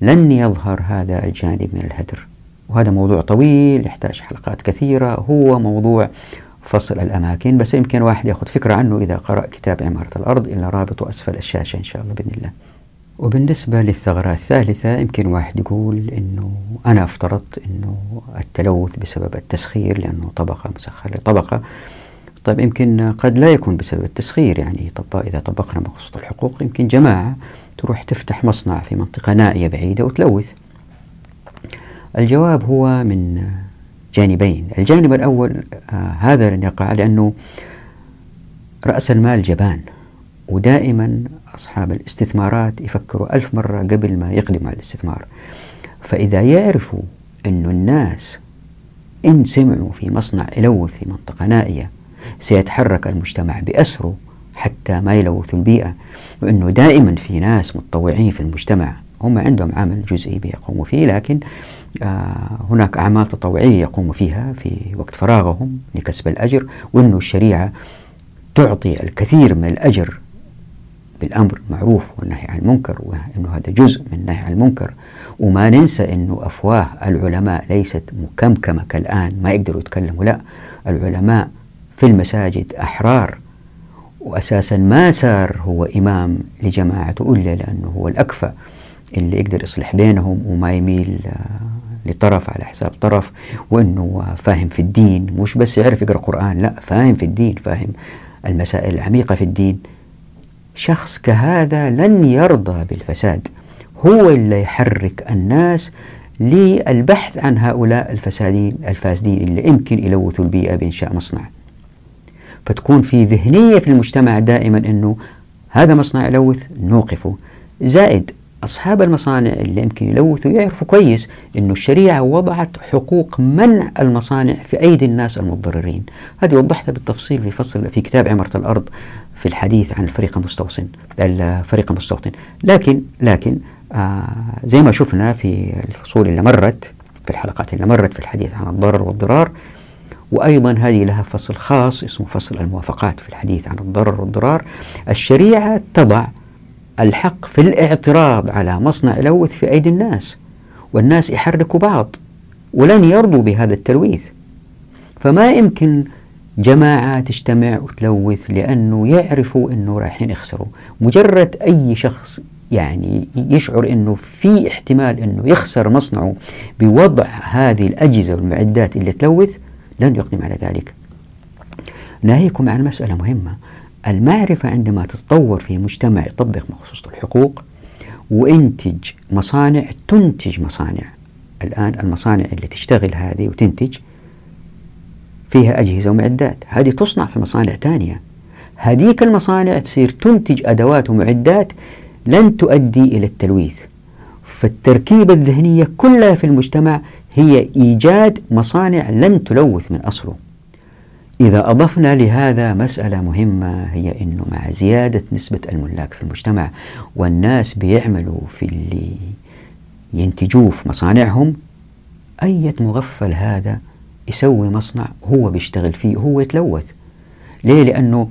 لن يظهر هذا الجانب من الهدر. وهذا موضوع طويل يحتاج حلقات كثيرة هو موضوع فصل الأماكن بس يمكن واحد يأخذ فكرة عنه إذا قرأ كتاب عمارة الأرض إلا رابطه أسفل الشاشة إن شاء الله بإذن الله. وبالنسبة للثغرة الثالثة يمكن واحد يقول أنه أنا أفترضت أنه التلوث بسبب التسخير لأنه طبقة مسخرة لطبقة طيب يمكن قد لا يكون بسبب التسخير يعني طب إذا طبقنا مقصود الحقوق يمكن جماعة تروح تفتح مصنع في منطقة نائية بعيدة وتلوث. الجواب هو من جانبين. الجانب الأول آه هذا لن يقع لأنه رأس المال جبان ودائما أصحاب الاستثمارات يفكروا ألف مرة قبل ما يقدموا على الاستثمار. فإذا يعرفوا أن الناس إن سمعوا في مصنع يلوث في منطقة نائية سيتحرك المجتمع بأسره حتى ما يلوث البيئة وأنه دائما في ناس متطوعين في المجتمع هم عندهم عمل جزئي بيقوموا فيه لكن آه هناك أعمال تطوعية يقوموا فيها في وقت فراغهم لكسب الأجر وأنه الشريعة تعطي الكثير من الأجر بالأمر معروف والنهي عن المنكر وأنه هذا جزء من النهي عن المنكر. وما ننسى أنه أفواه العلماء ليست مكمكمة كالآن ما يقدروا يتكلموا لا. العلماء في المساجد أحرار وأساسا ما صار هو إمام لجماعته إلا لأنه هو الأكفأ اللي يقدر يصلح بينهم وما يميل آه، لطرف على حساب طرف وأنه فاهم في الدين. مش بس يعرف يقرأ قرآن لا فاهم في الدين فاهم المسائل العميقة في الدين. شخص كهذا لن يرضى بالفساد. هو اللي يحرك الناس للبحث عن هؤلاء الفسادين الفاسدين اللي يمكن يلوثوا البيئة بإنشاء مصنع. فتكون في ذهنية في المجتمع دائما أنه هذا مصنع يلوث نوقفه. زائد أصحاب المصانع اللي يمكن يلوثوا يعرفوا كويس أنه الشريعة وضعت حقوق منع المصانع في أيدي الناس المتضررين هذه وضحتها بالتفصيل في فصل في كتاب عمارة الأرض. في الحديث عن الفريق المستوطن الفريق المستوطن لكن لكن آه زي ما شفنا في الفصول اللي مرت في الحلقات اللي مرت في الحديث عن الضرر والضرار وأيضا هذه لها فصل خاص اسمه فصل الموافقات في الحديث عن الضرر والضرار. الشريعة تضع الحق في الاعتراض على مصنع يلوث في أيدي الناس والناس يحركوا بعض ولن يرضوا بهذا التلويث. فما يمكن جماعة تجتمع وتلوث لأنه يعرفوا أنه رايحين يخسروا. مجرد أي شخص يعني يشعر أنه في احتمال أنه يخسر مصنعه بوضع هذه الأجهزة والمعدات اللي تلوث لن يقدم على ذلك. ناهيكم عن مسألة مهمة. المعرفة عندما تتطور في مجتمع يطبق مخصوص الحقوق وينتج مصانع تنتج مصانع. الآن المصانع اللي تشتغل هذه وتنتج فيها أجهزة ومعدات. هذه تصنع في مصانع ثانية. هذيك المصانع تصير تنتج أدوات ومعدات لن تؤدي إلى التلويث. فالتركيبة الذهنية كلها في المجتمع هي إيجاد مصانع لن تلوث من أصله. إذا أضفنا لهذا مسألة مهمة هي أنه مع زيادة نسبة الملاك في المجتمع والناس بيعملوا في اللي ينتجوه في مصانعهم أية مغفل هذا يسوي مصنع هو بيشتغل فيه هو يتلوث. ليه؟ لأنه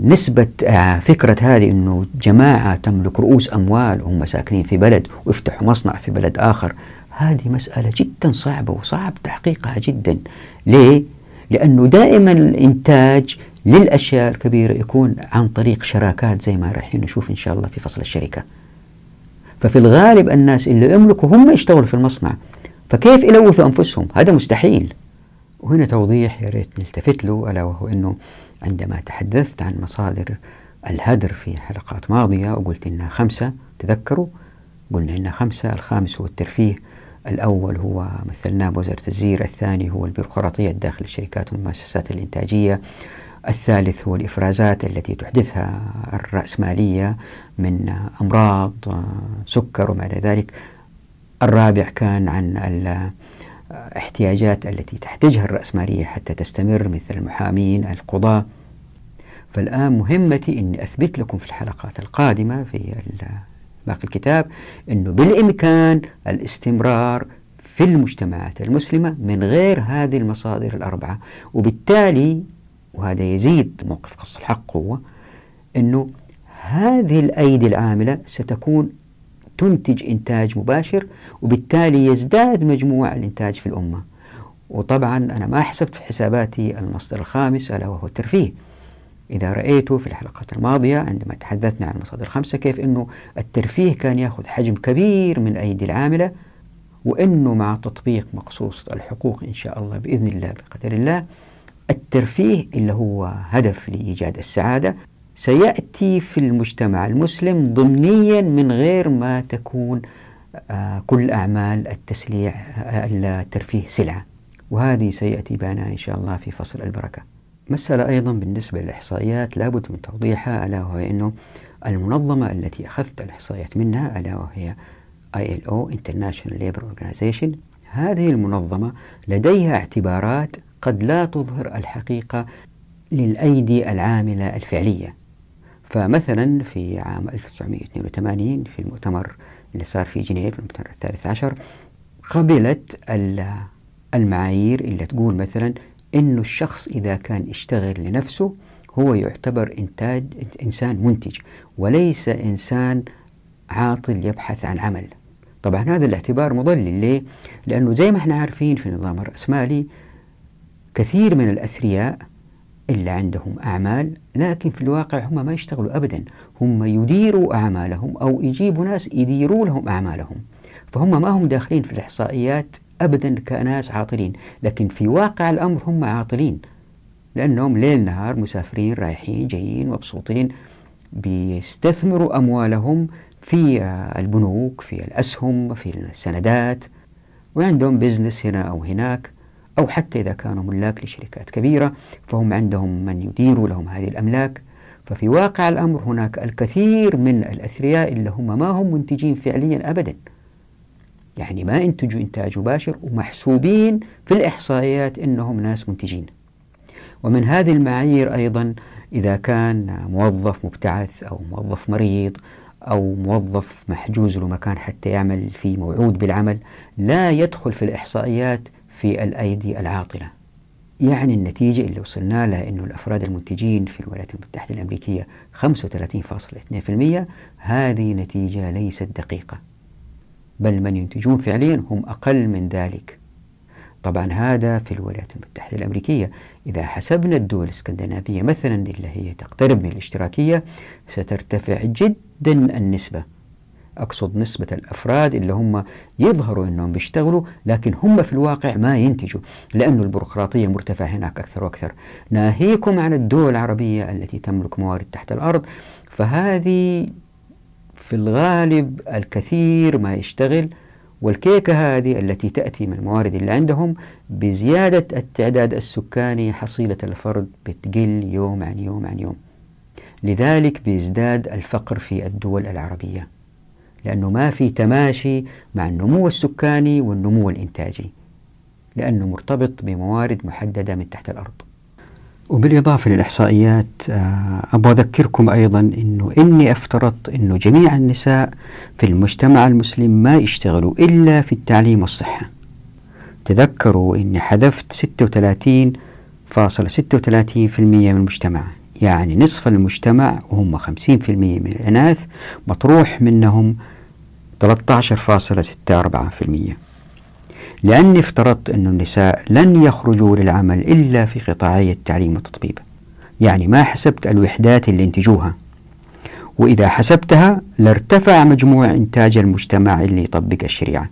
نسبة آه، فكرة هذه أنه جماعة تملك رؤوس أموال وهم ساكنين في بلد ويفتحوا مصنع في بلد آخر هذه مسألة جدا صعبة وصعب تحقيقها جدا. ليه؟ لأنه دائما الإنتاج للأشياء الكبيرة يكون عن طريق شراكات زي ما رايحين نشوف إن شاء الله في فصل الشركة. ففي الغالب الناس اللي يملكوا هم يشتغلوا في المصنع. فكيف يلوثوا أنفسهم؟ هذا مستحيل. وهنا توضيح يا ريت نلتفت له ألا وهو أنه عندما تحدثت عن مصادر الهدر في حلقات ماضية وقلت إنها خمسة تذكروا؟ قلنا إنها خمسة الخامس هو الترفيه الأول هو مثلناه بوزارة الزير الثاني هو البيروقراطية داخل الشركات والمؤسسات الإنتاجية الثالث هو الإفرازات التي تحدثها الرأسمالية من أمراض سكر وما إلى ذلك. الرابع كان عن الاحتياجات التي تحتاجها الرأسمالية حتى تستمر مثل المحامين القضاة فالآن مهمتي أني أثبت لكم في الحلقات القادمة في باقي الكتاب أنه بالإمكان الاستمرار في المجتمعات المسلمة من غير هذه المصادر الأربعة. وبالتالي وهذا يزيد موقف قص الحق قوة أنه هذه الأيدي العاملة ستكون تنتج إنتاج مباشر وبالتالي يزداد مجموع الإنتاج في الأمة. وطبعا أنا ما حسبت في حساباتي المصدر الخامس ألا وهو الترفيه. إذا رأيتوا في الحلقات الماضية عندما تحدثنا عن المصادر الخمسة كيف أنه الترفيه كان يأخذ حجم كبير من الأيدي العاملة وأنه مع تطبيق مقصوصة الحقوق إن شاء الله بإذن الله بقدر الله الترفيه اللي هو هدف لإيجاد السعادة سيأتي في المجتمع المسلم ضمنيا من غير ما تكون آه كل أعمال التسليع آه الترفيه سلعة. وهذه سيأتي بنا إن شاء الله في فصل البركة. مسألة أيضا بالنسبة للإحصائيات لابد من توضيحها ألا وهي أنه المنظمة التي أخذت الإحصائيات منها ألا وهي ILO International Labour Organization هذه المنظمة لديها اعتبارات قد لا تظهر الحقيقة للأيدي العاملة الفعلية. فمثلا في عام 1982 في المؤتمر اللي صار في جنيف المؤتمر الثالث عشر قبلت المعايير اللي تقول مثلا إنه الشخص إذا كان يشتغل لنفسه هو يعتبر انتاج إنسان منتج وليس إنسان عاطل يبحث عن عمل. طبعا هذا الاعتبار مضلل ليه؟ لأنه زي ما إحنا عارفين في النظام الراسمالي كثير من الأثرياء اللي عندهم أعمال لكن في الواقع هم ما يشتغلوا أبدا. هم يديروا أعمالهم أو يجيبوا ناس يديروا لهم أعمالهم. فهم ما هم داخلين في الإحصائيات أبدا كناس عاطلين لكن في واقع الأمر هم عاطلين. لأنهم ليل نهار مسافرين رايحين جايين مبسوطين بيستثمروا أموالهم في البنوك في الأسهم في السندات. وعندهم بزنس هنا أو هناك. أو حتى إذا كانوا ملاك لشركات كبيرة فهم عندهم من يدير لهم هذه الأملاك. ففي واقع الأمر هناك الكثير من الأثرياء اللي هم ما هم منتجين فعليا أبدا. يعني ما انتجوا إنتاج مباشر ومحسوبين في الإحصائيات أنهم ناس منتجين. ومن هذه المعايير أيضا إذا كان موظف مبتعث أو موظف مريض أو موظف محجوز له مكان حتى يعمل في موعود بالعمل لا يدخل في الإحصائيات في الأيدي العاطلة. يعني النتيجة اللي وصلنا لها أنه الأفراد المنتجين في الولايات المتحدة الأمريكية 35.2% هذه نتيجة ليست دقيقة. بل من ينتجون فعليا هم أقل من ذلك. طبعا هذا في الولايات المتحدة الأمريكية. إذا حسبنا الدول الإسكندنافية مثلا اللي هي تقترب من الاشتراكية سترتفع جدا النسبة. أقصد نسبة الأفراد اللي هم يظهروا أنهم بيشتغلوا لكن هم في الواقع ما ينتجوا لأن البيروقراطية مرتفعة هناك أكثر وأكثر. ناهيكم عن الدول العربية التي تملك موارد تحت الأرض فهذه في الغالب الكثير ما يشتغل والكيكة هذه التي تأتي من الموارد اللي عندهم بزيادة التعداد السكاني حصيلة الفرد بتقل يوم عن يوم عن يوم. لذلك بيزداد الفقر في الدول العربية. لأنه ما في تماشي مع النمو السكاني والنمو الإنتاجي لأنه مرتبط بموارد محددة من تحت الأرض. وبالإضافة للإحصائيات آه، أبغى أذكركم أيضا أنه إني افترضت أنه جميع النساء في المجتمع المسلم ما يشتغلوا إلا في التعليم والصحة. تذكروا أني حذفت 36.36% من المجتمع يعني نصف المجتمع وهم 50% من الإناث مطروح منهم 13.64% لأني افترضت أن النساء لن يخرجوا للعمل إلا في قطاعي التعليم والتطبيب. يعني ما حسبت الوحدات اللي انتجوها. وإذا حسبتها لارتفع مجموع إنتاج المجتمع اللي يطبق الشريعة.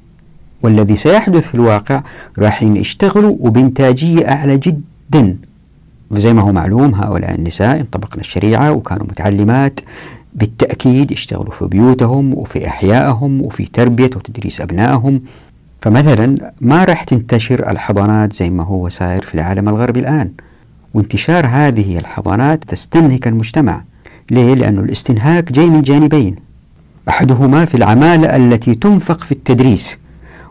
والذي سيحدث في الواقع راح يشتغلوا وبإنتاجية أعلى جدا. وزي ما هو معلوم هؤلاء النساء انطبقنا الشريعة وكانوا متعلمات. بالتأكيد يشتغلوا في بيوتهم وفي أحيائهم وفي تربية وتدريس أبنائهم. فمثلا ما راح تنتشر الحضانات زي ما هو صاير في العالم الغربي الآن. وانتشار هذه الحضانات تستنهك المجتمع. ليه؟ لأن الاستنهاك جاي من جانبين. أحدهما في العمالة التي تنفق في التدريس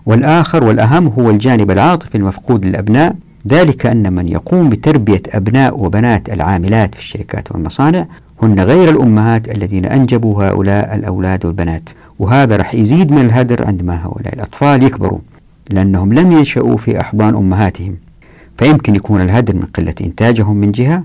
والآخر والأهم هو الجانب العاطفي المفقود للأبناء. ذلك أن من يقوم بتربية أبناء وبنات العاملات في الشركات والمصانع هن غير الأمهات الذين أنجبوا هؤلاء الأولاد والبنات. وهذا رح يزيد من الهدر عندما هؤلاء الأطفال يكبروا لأنهم لم ينشأوا في أحضان أمهاتهم. فيمكن يكون الهدر من قلة إنتاجهم من جهة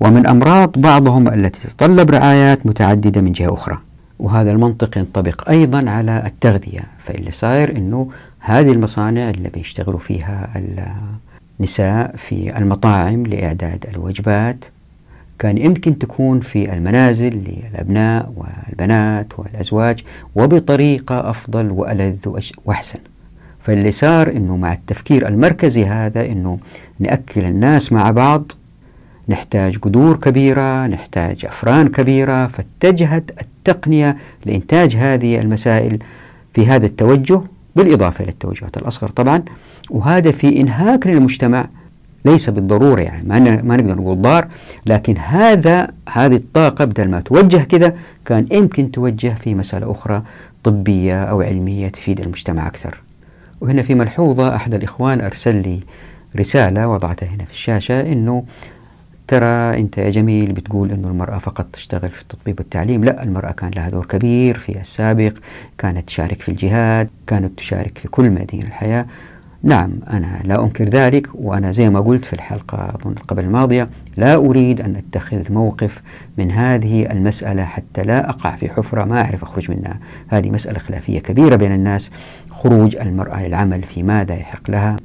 ومن أمراض بعضهم التي تتطلب رعايات متعددة من جهة أخرى. وهذا المنطق ينطبق أيضا على التغذية فاللي صاير أنه هذه المصانع اللي بيشتغلوا فيها النساء في المطاعم لإعداد الوجبات. كان يمكن تكون في المنازل للأبناء والبنات والأزواج وبطريقة أفضل وألذ وأحسن. فاللي صار أنه مع التفكير المركزي هذا أنه نأكل الناس مع بعض نحتاج قدور كبيرة نحتاج أفران كبيرة فاتجهت التقنية لإنتاج هذه المسائل في هذا التوجه بالإضافة إلى التوجهات الأصغر طبعا. وهذا في إنهاك للمجتمع ليس بالضرورة يعني ما, ما نقدر نقول ضار لكن هذا هذه الطاقة بدل ما توجه كذا كان يمكن توجه في مسألة أخرى طبية أو علمية تفيد المجتمع أكثر. وهنا في ملحوظة أحد الإخوان أرسل لي رسالة وضعتها هنا في الشاشة أنه ترى أنت يا جميل بتقول أنه المرأة فقط تشتغل في التطبيب والتعليم لا المرأة كان لها دور كبير في السابق كانت تشارك في الجهاد كانت تشارك في كل ميادين الحياة. نعم أنا لا أنكر ذلك وأنا زي ما قلت في الحلقة أظن قبل الماضية لا أريد أن أتخذ موقف من هذه المسألة حتى لا أقع في حفرة ما أعرف أخرج منها. هذه مسألة خلافية كبيرة بين الناس خروج المرأة للعمل في ماذا يحق لها.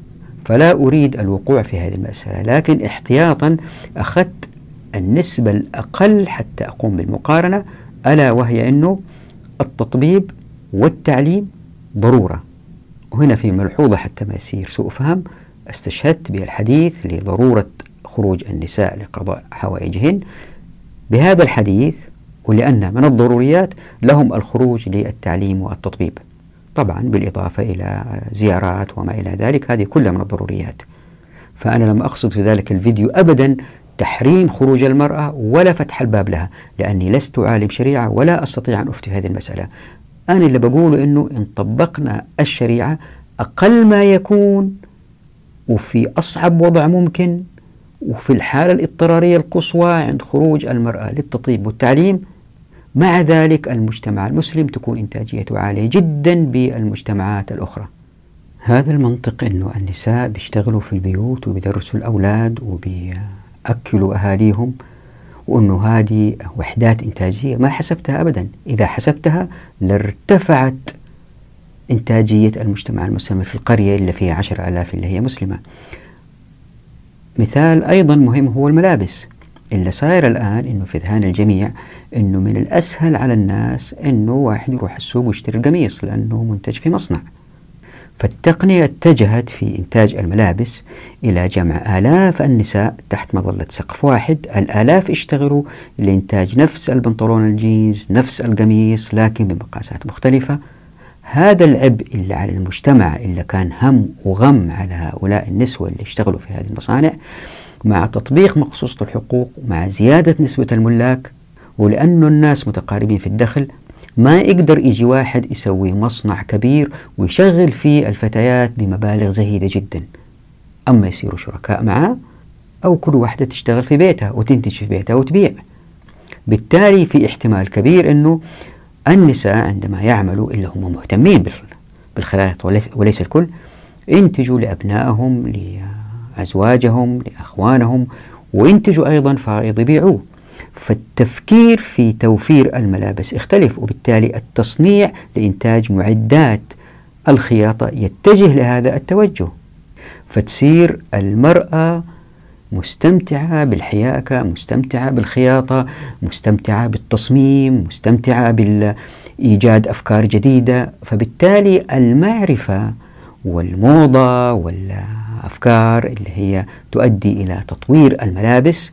فلا أريد الوقوع في هذه المسألة لكن احتياطا أخذت النسبة الأقل حتى أقوم بالمقارنة ألا وهي أنه التطبيب والتعليم ضرورة. وهنا في ملحوظة حتى ما يصير سوء فهم استشهدت بالحديث لضرورة خروج النساء لقضاء حوائجهن. بهذا الحديث ولأن من الضروريات لهم الخروج للتعليم والتطبيب. طبعا بالإضافة إلى زيارات وما إلى ذلك هذه كلها من الضروريات. فأنا لم أقصد في ذلك الفيديو أبدا تحريم خروج المرأة ولا فتح الباب لها لأني لست عالم شريعة ولا أستطيع أن أفتي هذه المسألة. أنا اللي بقوله أنه إن طبقنا الشريعة أقل ما يكون وفي أصعب وضع ممكن وفي الحالة الاضطرارية القصوى عند خروج المرأة للتطيب والتعليم مع ذلك المجتمع المسلم تكون إنتاجيته عالية جدا بالمجتمعات الأخرى. هذا المنطق أنه النساء بيشتغلوا في البيوت وبيدرسوا الأولاد وبيأكلوا أهاليهم وأنه هذه وحدات إنتاجية ما حسبتها أبدا. إذا حسبتها لارتفعت إنتاجية المجتمع المسلم في القرية اللي فيها عشر ألاف اللي هي مسلمة. مثال أيضا مهم هو الملابس. اللي صاير الآن أنه في ذهان الجميع أنه من الأسهل على الناس أنه واحد يروح السوق ويشتري القميص لأنه منتج في مصنع. فالتقنية اتجهت في إنتاج الملابس إلى جمع آلاف النساء تحت مظلة سقف واحد. الآلاف اشتغلوا لإنتاج نفس البنطلون الجينز نفس القميص لكن بمقاسات مختلفة. هذا العبء اللي على المجتمع اللي كان هم وغم على هؤلاء النسوة اللي اشتغلوا في هذه المصانع مع تطبيق مقصوصة الحقوق مع زيادة نسبة الملاك. ولأنه الناس متقاربين في الدخل ما يقدر يجي واحد يسوي مصنع كبير ويشغل فيه الفتيات بمبالغ زهيدة جدا. أما يصيروا شركاء معاه أو كل واحدة تشتغل في بيتها وتنتج في بيتها وتبيع. بالتالي في احتمال كبير أنه النساء عندما يعملوا إلا هم مهتمين بالخيارات وليس الكل ينتجوا لأبنائهم لأزواجهم لأخوانهم وينتجوا أيضا فائض يبيعوه. فالتفكير في توفير الملابس اختلف وبالتالي التصنيع لإنتاج معدات الخياطة يتجه لهذا التوجه. فتصير المرأة مستمتعة بالحياكة مستمتعة بالخياطة مستمتعة بالتصميم مستمتعة بالإيجاد أفكار جديدة. فبالتالي المعرفة والموضة والأفكار اللي هي تؤدي إلى تطوير الملابس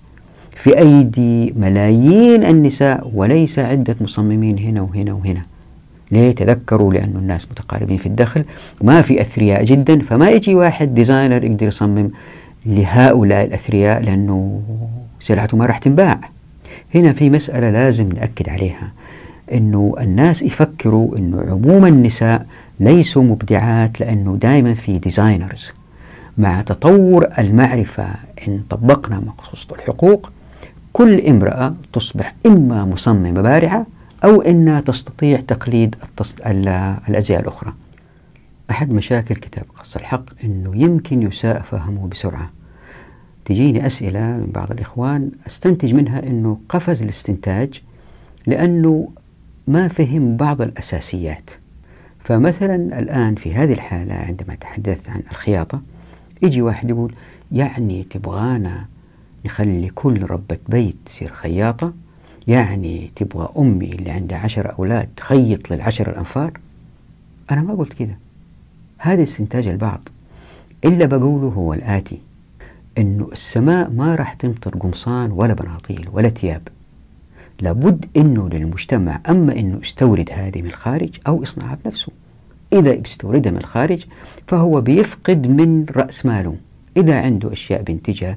في أيدي ملايين النساء وليس عدة مصممين هنا وهنا وهنا. ليه تذكروا لأن الناس متقاربين في الدخل ما في أثرياء جدا فما يجي واحد designer يقدر يصمم لهؤلاء الأثرياء لأنه سلعته ما راح تنباع. هنا في مسألة لازم نأكد عليها أنه الناس يفكروا أنه عموم النساء ليسوا مبدعات لأنه دائما في designers مع تطور المعرفة إن طبقنا مقصوصة الحقوق كل امرأة تصبح إما مصممة بارعة أو إنها تستطيع تقليد الأزياء الأخرى. أحد مشاكل كتاب قص الحق أنه يمكن يساء فهمه بسرعة. تجيني أسئلة من بعض الإخوان أستنتج منها أنه قفز الاستنتاج لأنه ما فهم بعض الأساسيات. فمثلا الآن في هذه الحالة عندما تحدثت عن الخياطة يجي واحد يقول يعني تبغانا نخلي كل ربة بيت تصير خياطة. يعني تبغى أمي اللي عندها عشر أولاد تخيط للعشر الأنفار؟ أنا ما قلت كده. هذا استنتاج البعض. إلا بقوله هو الآتي أنه السماء ما راح تمطر قمصان ولا بناطيل ولا ثياب. لابد أنه للمجتمع أما أنه يستورد هذه من الخارج أو يصنعها بنفسه. إذا بيستوردها من الخارج فهو بيفقد من رأس ماله. إذا عنده أشياء بينتجها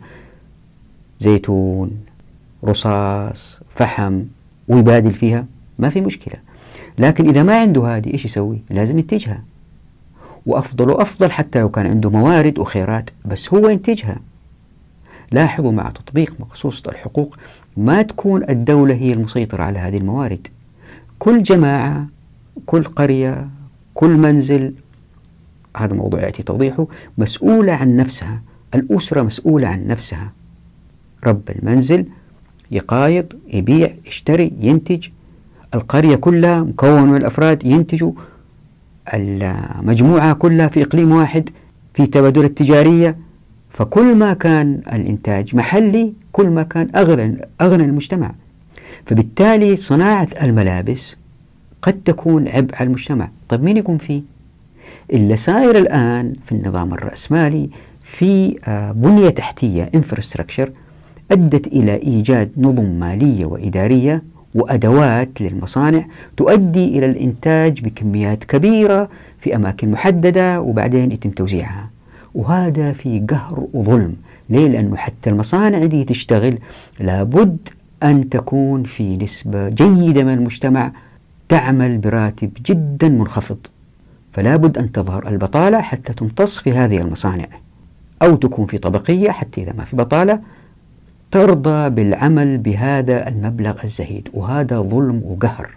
زيتون رصاص فحم ويبادل فيها؟ ما في مشكلة. لكن إذا ما عنده هذه إيش يسوي؟ لازم ينتجها. وأفضل وأفضل حتى لو كان عنده موارد وخيرات بس هو ينتجها. لاحظوا مع تطبيق مقصوصة الحقوق ما تكون الدولة هي المسيطرة على هذه الموارد. كل جماعة كل قرية كل منزل هذا موضوع يأتي توضيحه مسؤولة عن نفسها. الأسرة مسؤولة عن نفسها. رب المنزل يقايض يبيع يشتري ينتج. القرية كلها مكون من الأفراد ينتجوا. المجموعة كلها في إقليم واحد في تبادل التجارية. فكل ما كان الإنتاج محلي كل ما كان أغنى, أغنى المجتمع. فبالتالي صناعة الملابس قد تكون عبء على المجتمع. طيب مين يقوم فيه؟ اللي صاير الآن في النظام الرأسمالي في آه، بنية تحتية infrastructure. أدت إلى إيجاد نظم مالية وإدارية وأدوات للمصانع تؤدي إلى الإنتاج بكميات كبيرة في أماكن محددة وبعدين يتم توزيعها. وهذا في قهر وظلم. ليه؟ لأنه حتى المصانع دي تشتغل لابد أن تكون في نسبة جيدة من المجتمع تعمل براتب جدا منخفض. فلا بد أن تظهر البطالة حتى تمتص في هذه المصانع أو تكون في طبقية حتى إذا ما في بطالة ترضى بالعمل بهذا المبلغ الزهيد. وهذا ظلم وقهر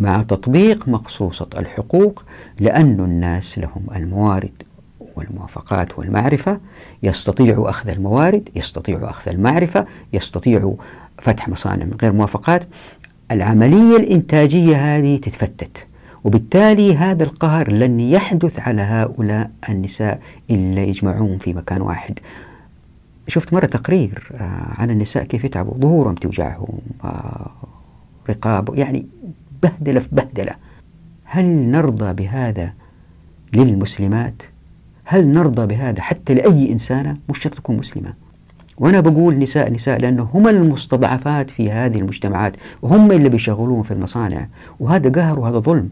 مع تطبيق مقصوصة الحقوق لأن الناس لهم الموارد والموافقات والمعرفة. يستطيعوا أخذ الموارد يستطيعوا أخذ المعرفة يستطيعوا فتح مصانع من غير موافقات. العملية الإنتاجية هذه تتفتت وبالتالي هذا القهر لن يحدث على هؤلاء النساء إلا يجمعون في مكان واحد. شفت مرة تقرير آه، عن النساء كيف يتعبوا ظهورهم توجعهم آه، رقاب يعني بهدلة في بهدلة. هل نرضى بهذا للمسلمات؟ هل نرضى بهذا حتى لأي إنسانة؟ مش شرط تكون مسلمة. وأنا بقول نساء نساء لأنه هم المستضعفات في هذه المجتمعات وهم اللي بيشغلون في المصانع. وهذا قهر وهذا ظلم.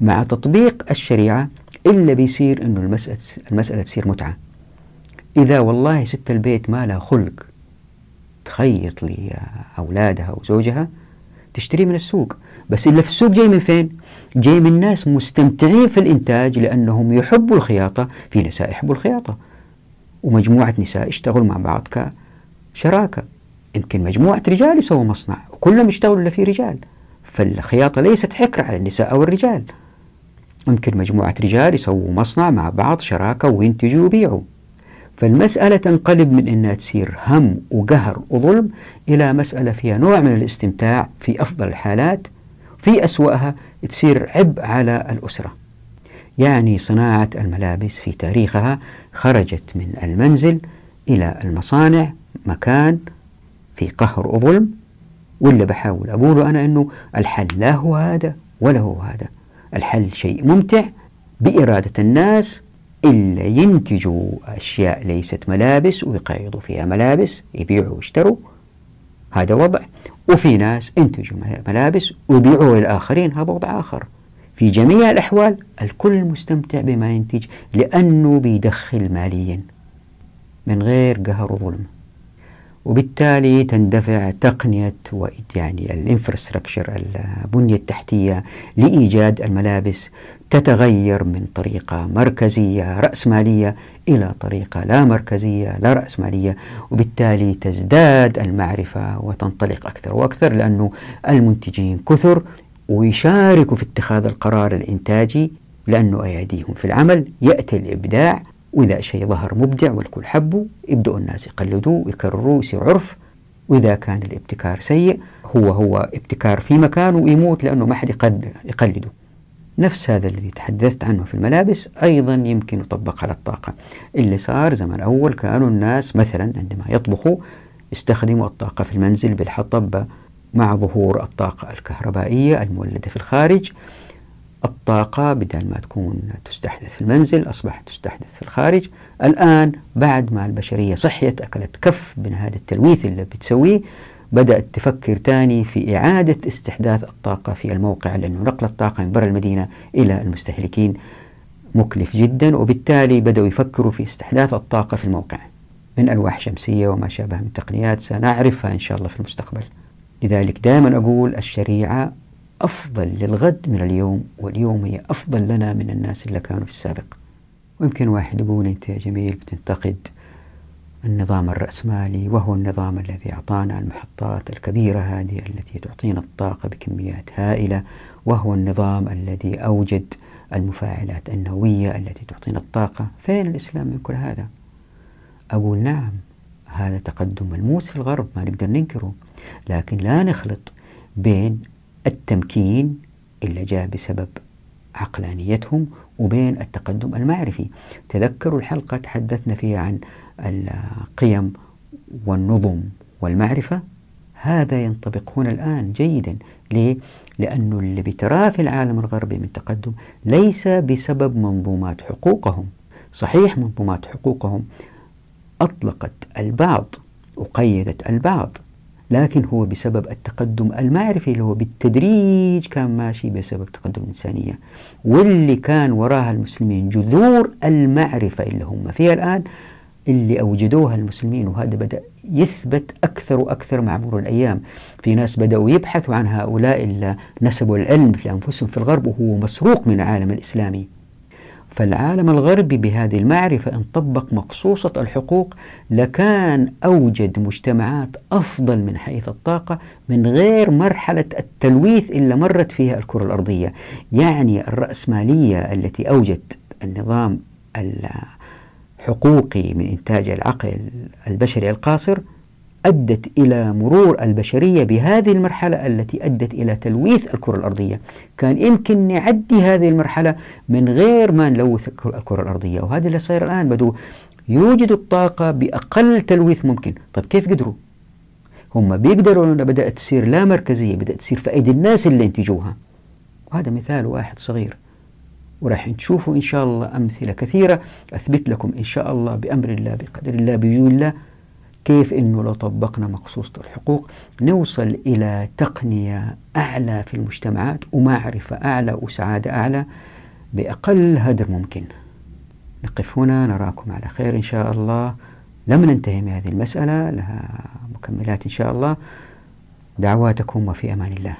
مع تطبيق الشريعة إلا بيصير أنه المسألة, المسألة تصير متعة. إذا والله ست البيت ما لها خلق تخيط لأولادها وزوجها تشتري من السوق. بس اللي في السوق جاي من فين؟ جاي من ناس مستمتعين في الإنتاج لأنهم يحبوا الخياطة في نساء يحبوا الخياطة. ومجموعة نساء يشتغلوا مع بعض كشراكة. يمكن مجموعة رجال يسووا مصنع وكلهم يشتغلوا إلا في رجال. فالخياطة ليست حكرة على النساء أو الرجال. يمكن مجموعة رجال يسووا مصنع مع بعض شراكة وينتجوا ويبيعوا. فالمسألة تنقلب من أنها تصير هم وقهر وظلم إلى مسألة فيها نوع من الاستمتاع في أفضل الحالات في أسوأها تصير عبء على الأسرة. يعني صناعة الملابس في تاريخها خرجت من المنزل إلى المصانع مكان في قهر وظلم. واللي بحاول أقوله أنا أنه الحل لا هو هذا ولا هو هذا. الحل شيء ممتع بإرادة الناس إلا ينتجوا أشياء ليست ملابس ويقيضوا فيها ملابس يبيعوا ويشتروا. هذا وضع. وفي ناس انتجوا ملابس ويبيعوها للآخرين هذا وضع آخر. في جميع الأحوال الكل مستمتع بما ينتج لأنه بيدخل ماليا من غير قهر وظلم. وبالتالي تندفع تقنية يعني الإنفراستراكشر البنية التحتية لإيجاد الملابس تتغير من طريقة مركزية رأسمالية إلى طريقة لا مركزية لا رأسمالية وبالتالي تزداد المعرفة وتنطلق أكثر وأكثر لأنه المنتجين كثر ويشاركوا في اتخاذ القرار الإنتاجي لأنه أيديهم في العمل. يأتي الإبداع وإذا شيء ظهر مبدع والكل حبه يبدأوا الناس يقلدوه ويكرروه يصير عرف. وإذا كان الابتكار سيء هو هو ابتكار في مكانه ويموت لأنه ما حد يقلده. نفس هذا الذي تحدثت عنه في الملابس أيضا يمكن يطبق على الطاقة. اللي صار زمن أول كانوا الناس مثلا عندما يطبخوا يستخدموا الطاقة في المنزل بالحطب مع ظهور الطاقة الكهربائية المولدة في الخارج. الطاقة بدل ما تكون تستحدث في المنزل أصبحت تستحدث في الخارج. الآن بعد ما البشرية صحيت أكلت كف من هذا التلويث اللي بتسويه بدأت تفكر تاني في إعادة استحداث الطاقة في الموقع لأنه نقل الطاقة من برا المدينة إلى المستهلكين مكلف جدا وبالتالي بدأوا يفكروا في استحداث الطاقة في الموقع. من ألواح شمسية وما شابه من تقنيات سنعرفها إن شاء الله في المستقبل. لذلك دائما أقول الشريعة أفضل للغد من اليوم واليوم هي أفضل لنا من الناس اللي كانوا في السابق. ويمكن واحد يقول أنت يا جميل بتنتقد النظام الرأسمالي وهو النظام الذي أعطانا المحطات الكبيرة هذه التي تعطينا الطاقة بكميات هائلة وهو النظام الذي أوجد المفاعلات النووية التي تعطينا الطاقة فين الإسلام من كل هذا؟ أقول نعم هذا تقدم ملموس في الغرب ما نقدر ننكره لكن لا نخلط بين التمكين اللي جاء بسبب عقلانيتهم وبين التقدم المعرفي. تذكروا الحلقة تحدثنا فيها عن القيم والنظم والمعرفة. هذا ينطبق هنا الآن جيدا. ليه؟ لأنه اللي بتراه في العالم الغربي من تقدم ليس بسبب منظومات حقوقهم. صحيح منظومات حقوقهم أطلقت البعض وقيدت البعض لكن هو بسبب التقدم المعرفي اللي هو بالتدريج كان ماشي بسبب تقدم الإنسانية واللي كان وراها المسلمين جذور المعرفة اللي هم فيها الآن اللي أوجدوها المسلمين وهذا بدأ يثبت أكثر وأكثر مع مرور الأيام. في ناس بدأوا يبحثوا عن هؤلاء اللي نسبوا العلم لأنفسهم في الغرب وهو مسروق من العالم الإسلامي. فالعالم الغربي بهذه المعرفة إن طبق مقصوصة الحقوق لكان أوجد مجتمعات أفضل من حيث الطاقة من غير مرحلة التلويث اللي مرت فيها الكرة الأرضية. يعني الرأسمالية التي أوجد النظام الحقوقي من إنتاج العقل البشري القاصر أدت إلى مرور البشرية بهذه المرحلة التي أدت إلى تلويث الكرة الأرضية. كان يمكن نعدي هذه المرحلة من غير ما نلوث الكرة الأرضية وهذا اللي صاير الآن. بدو يوجدوا الطاقة بأقل تلويث ممكن. طيب كيف قدروا؟ هم بيقدروا أنها بدأت تصير لا مركزية بدأت تصير في أيدي الناس اللي انتجوها وهذا مثال واحد صغير. وراح تشوفوا إن شاء الله أمثلة كثيرة. أثبت لكم إن شاء الله بأمر الله بقدر الله بجود الله. كيف أنه لو طبقنا مقصوصة الحقوق نوصل إلى تقنية أعلى في المجتمعات ومعرفة أعلى وسعادة أعلى بأقل هدر ممكن. نقف هنا نراكم على خير إن شاء الله. لم ننتهي من هذه المسألة لها مكملات إن شاء الله. دعواتكم وفي أمان الله.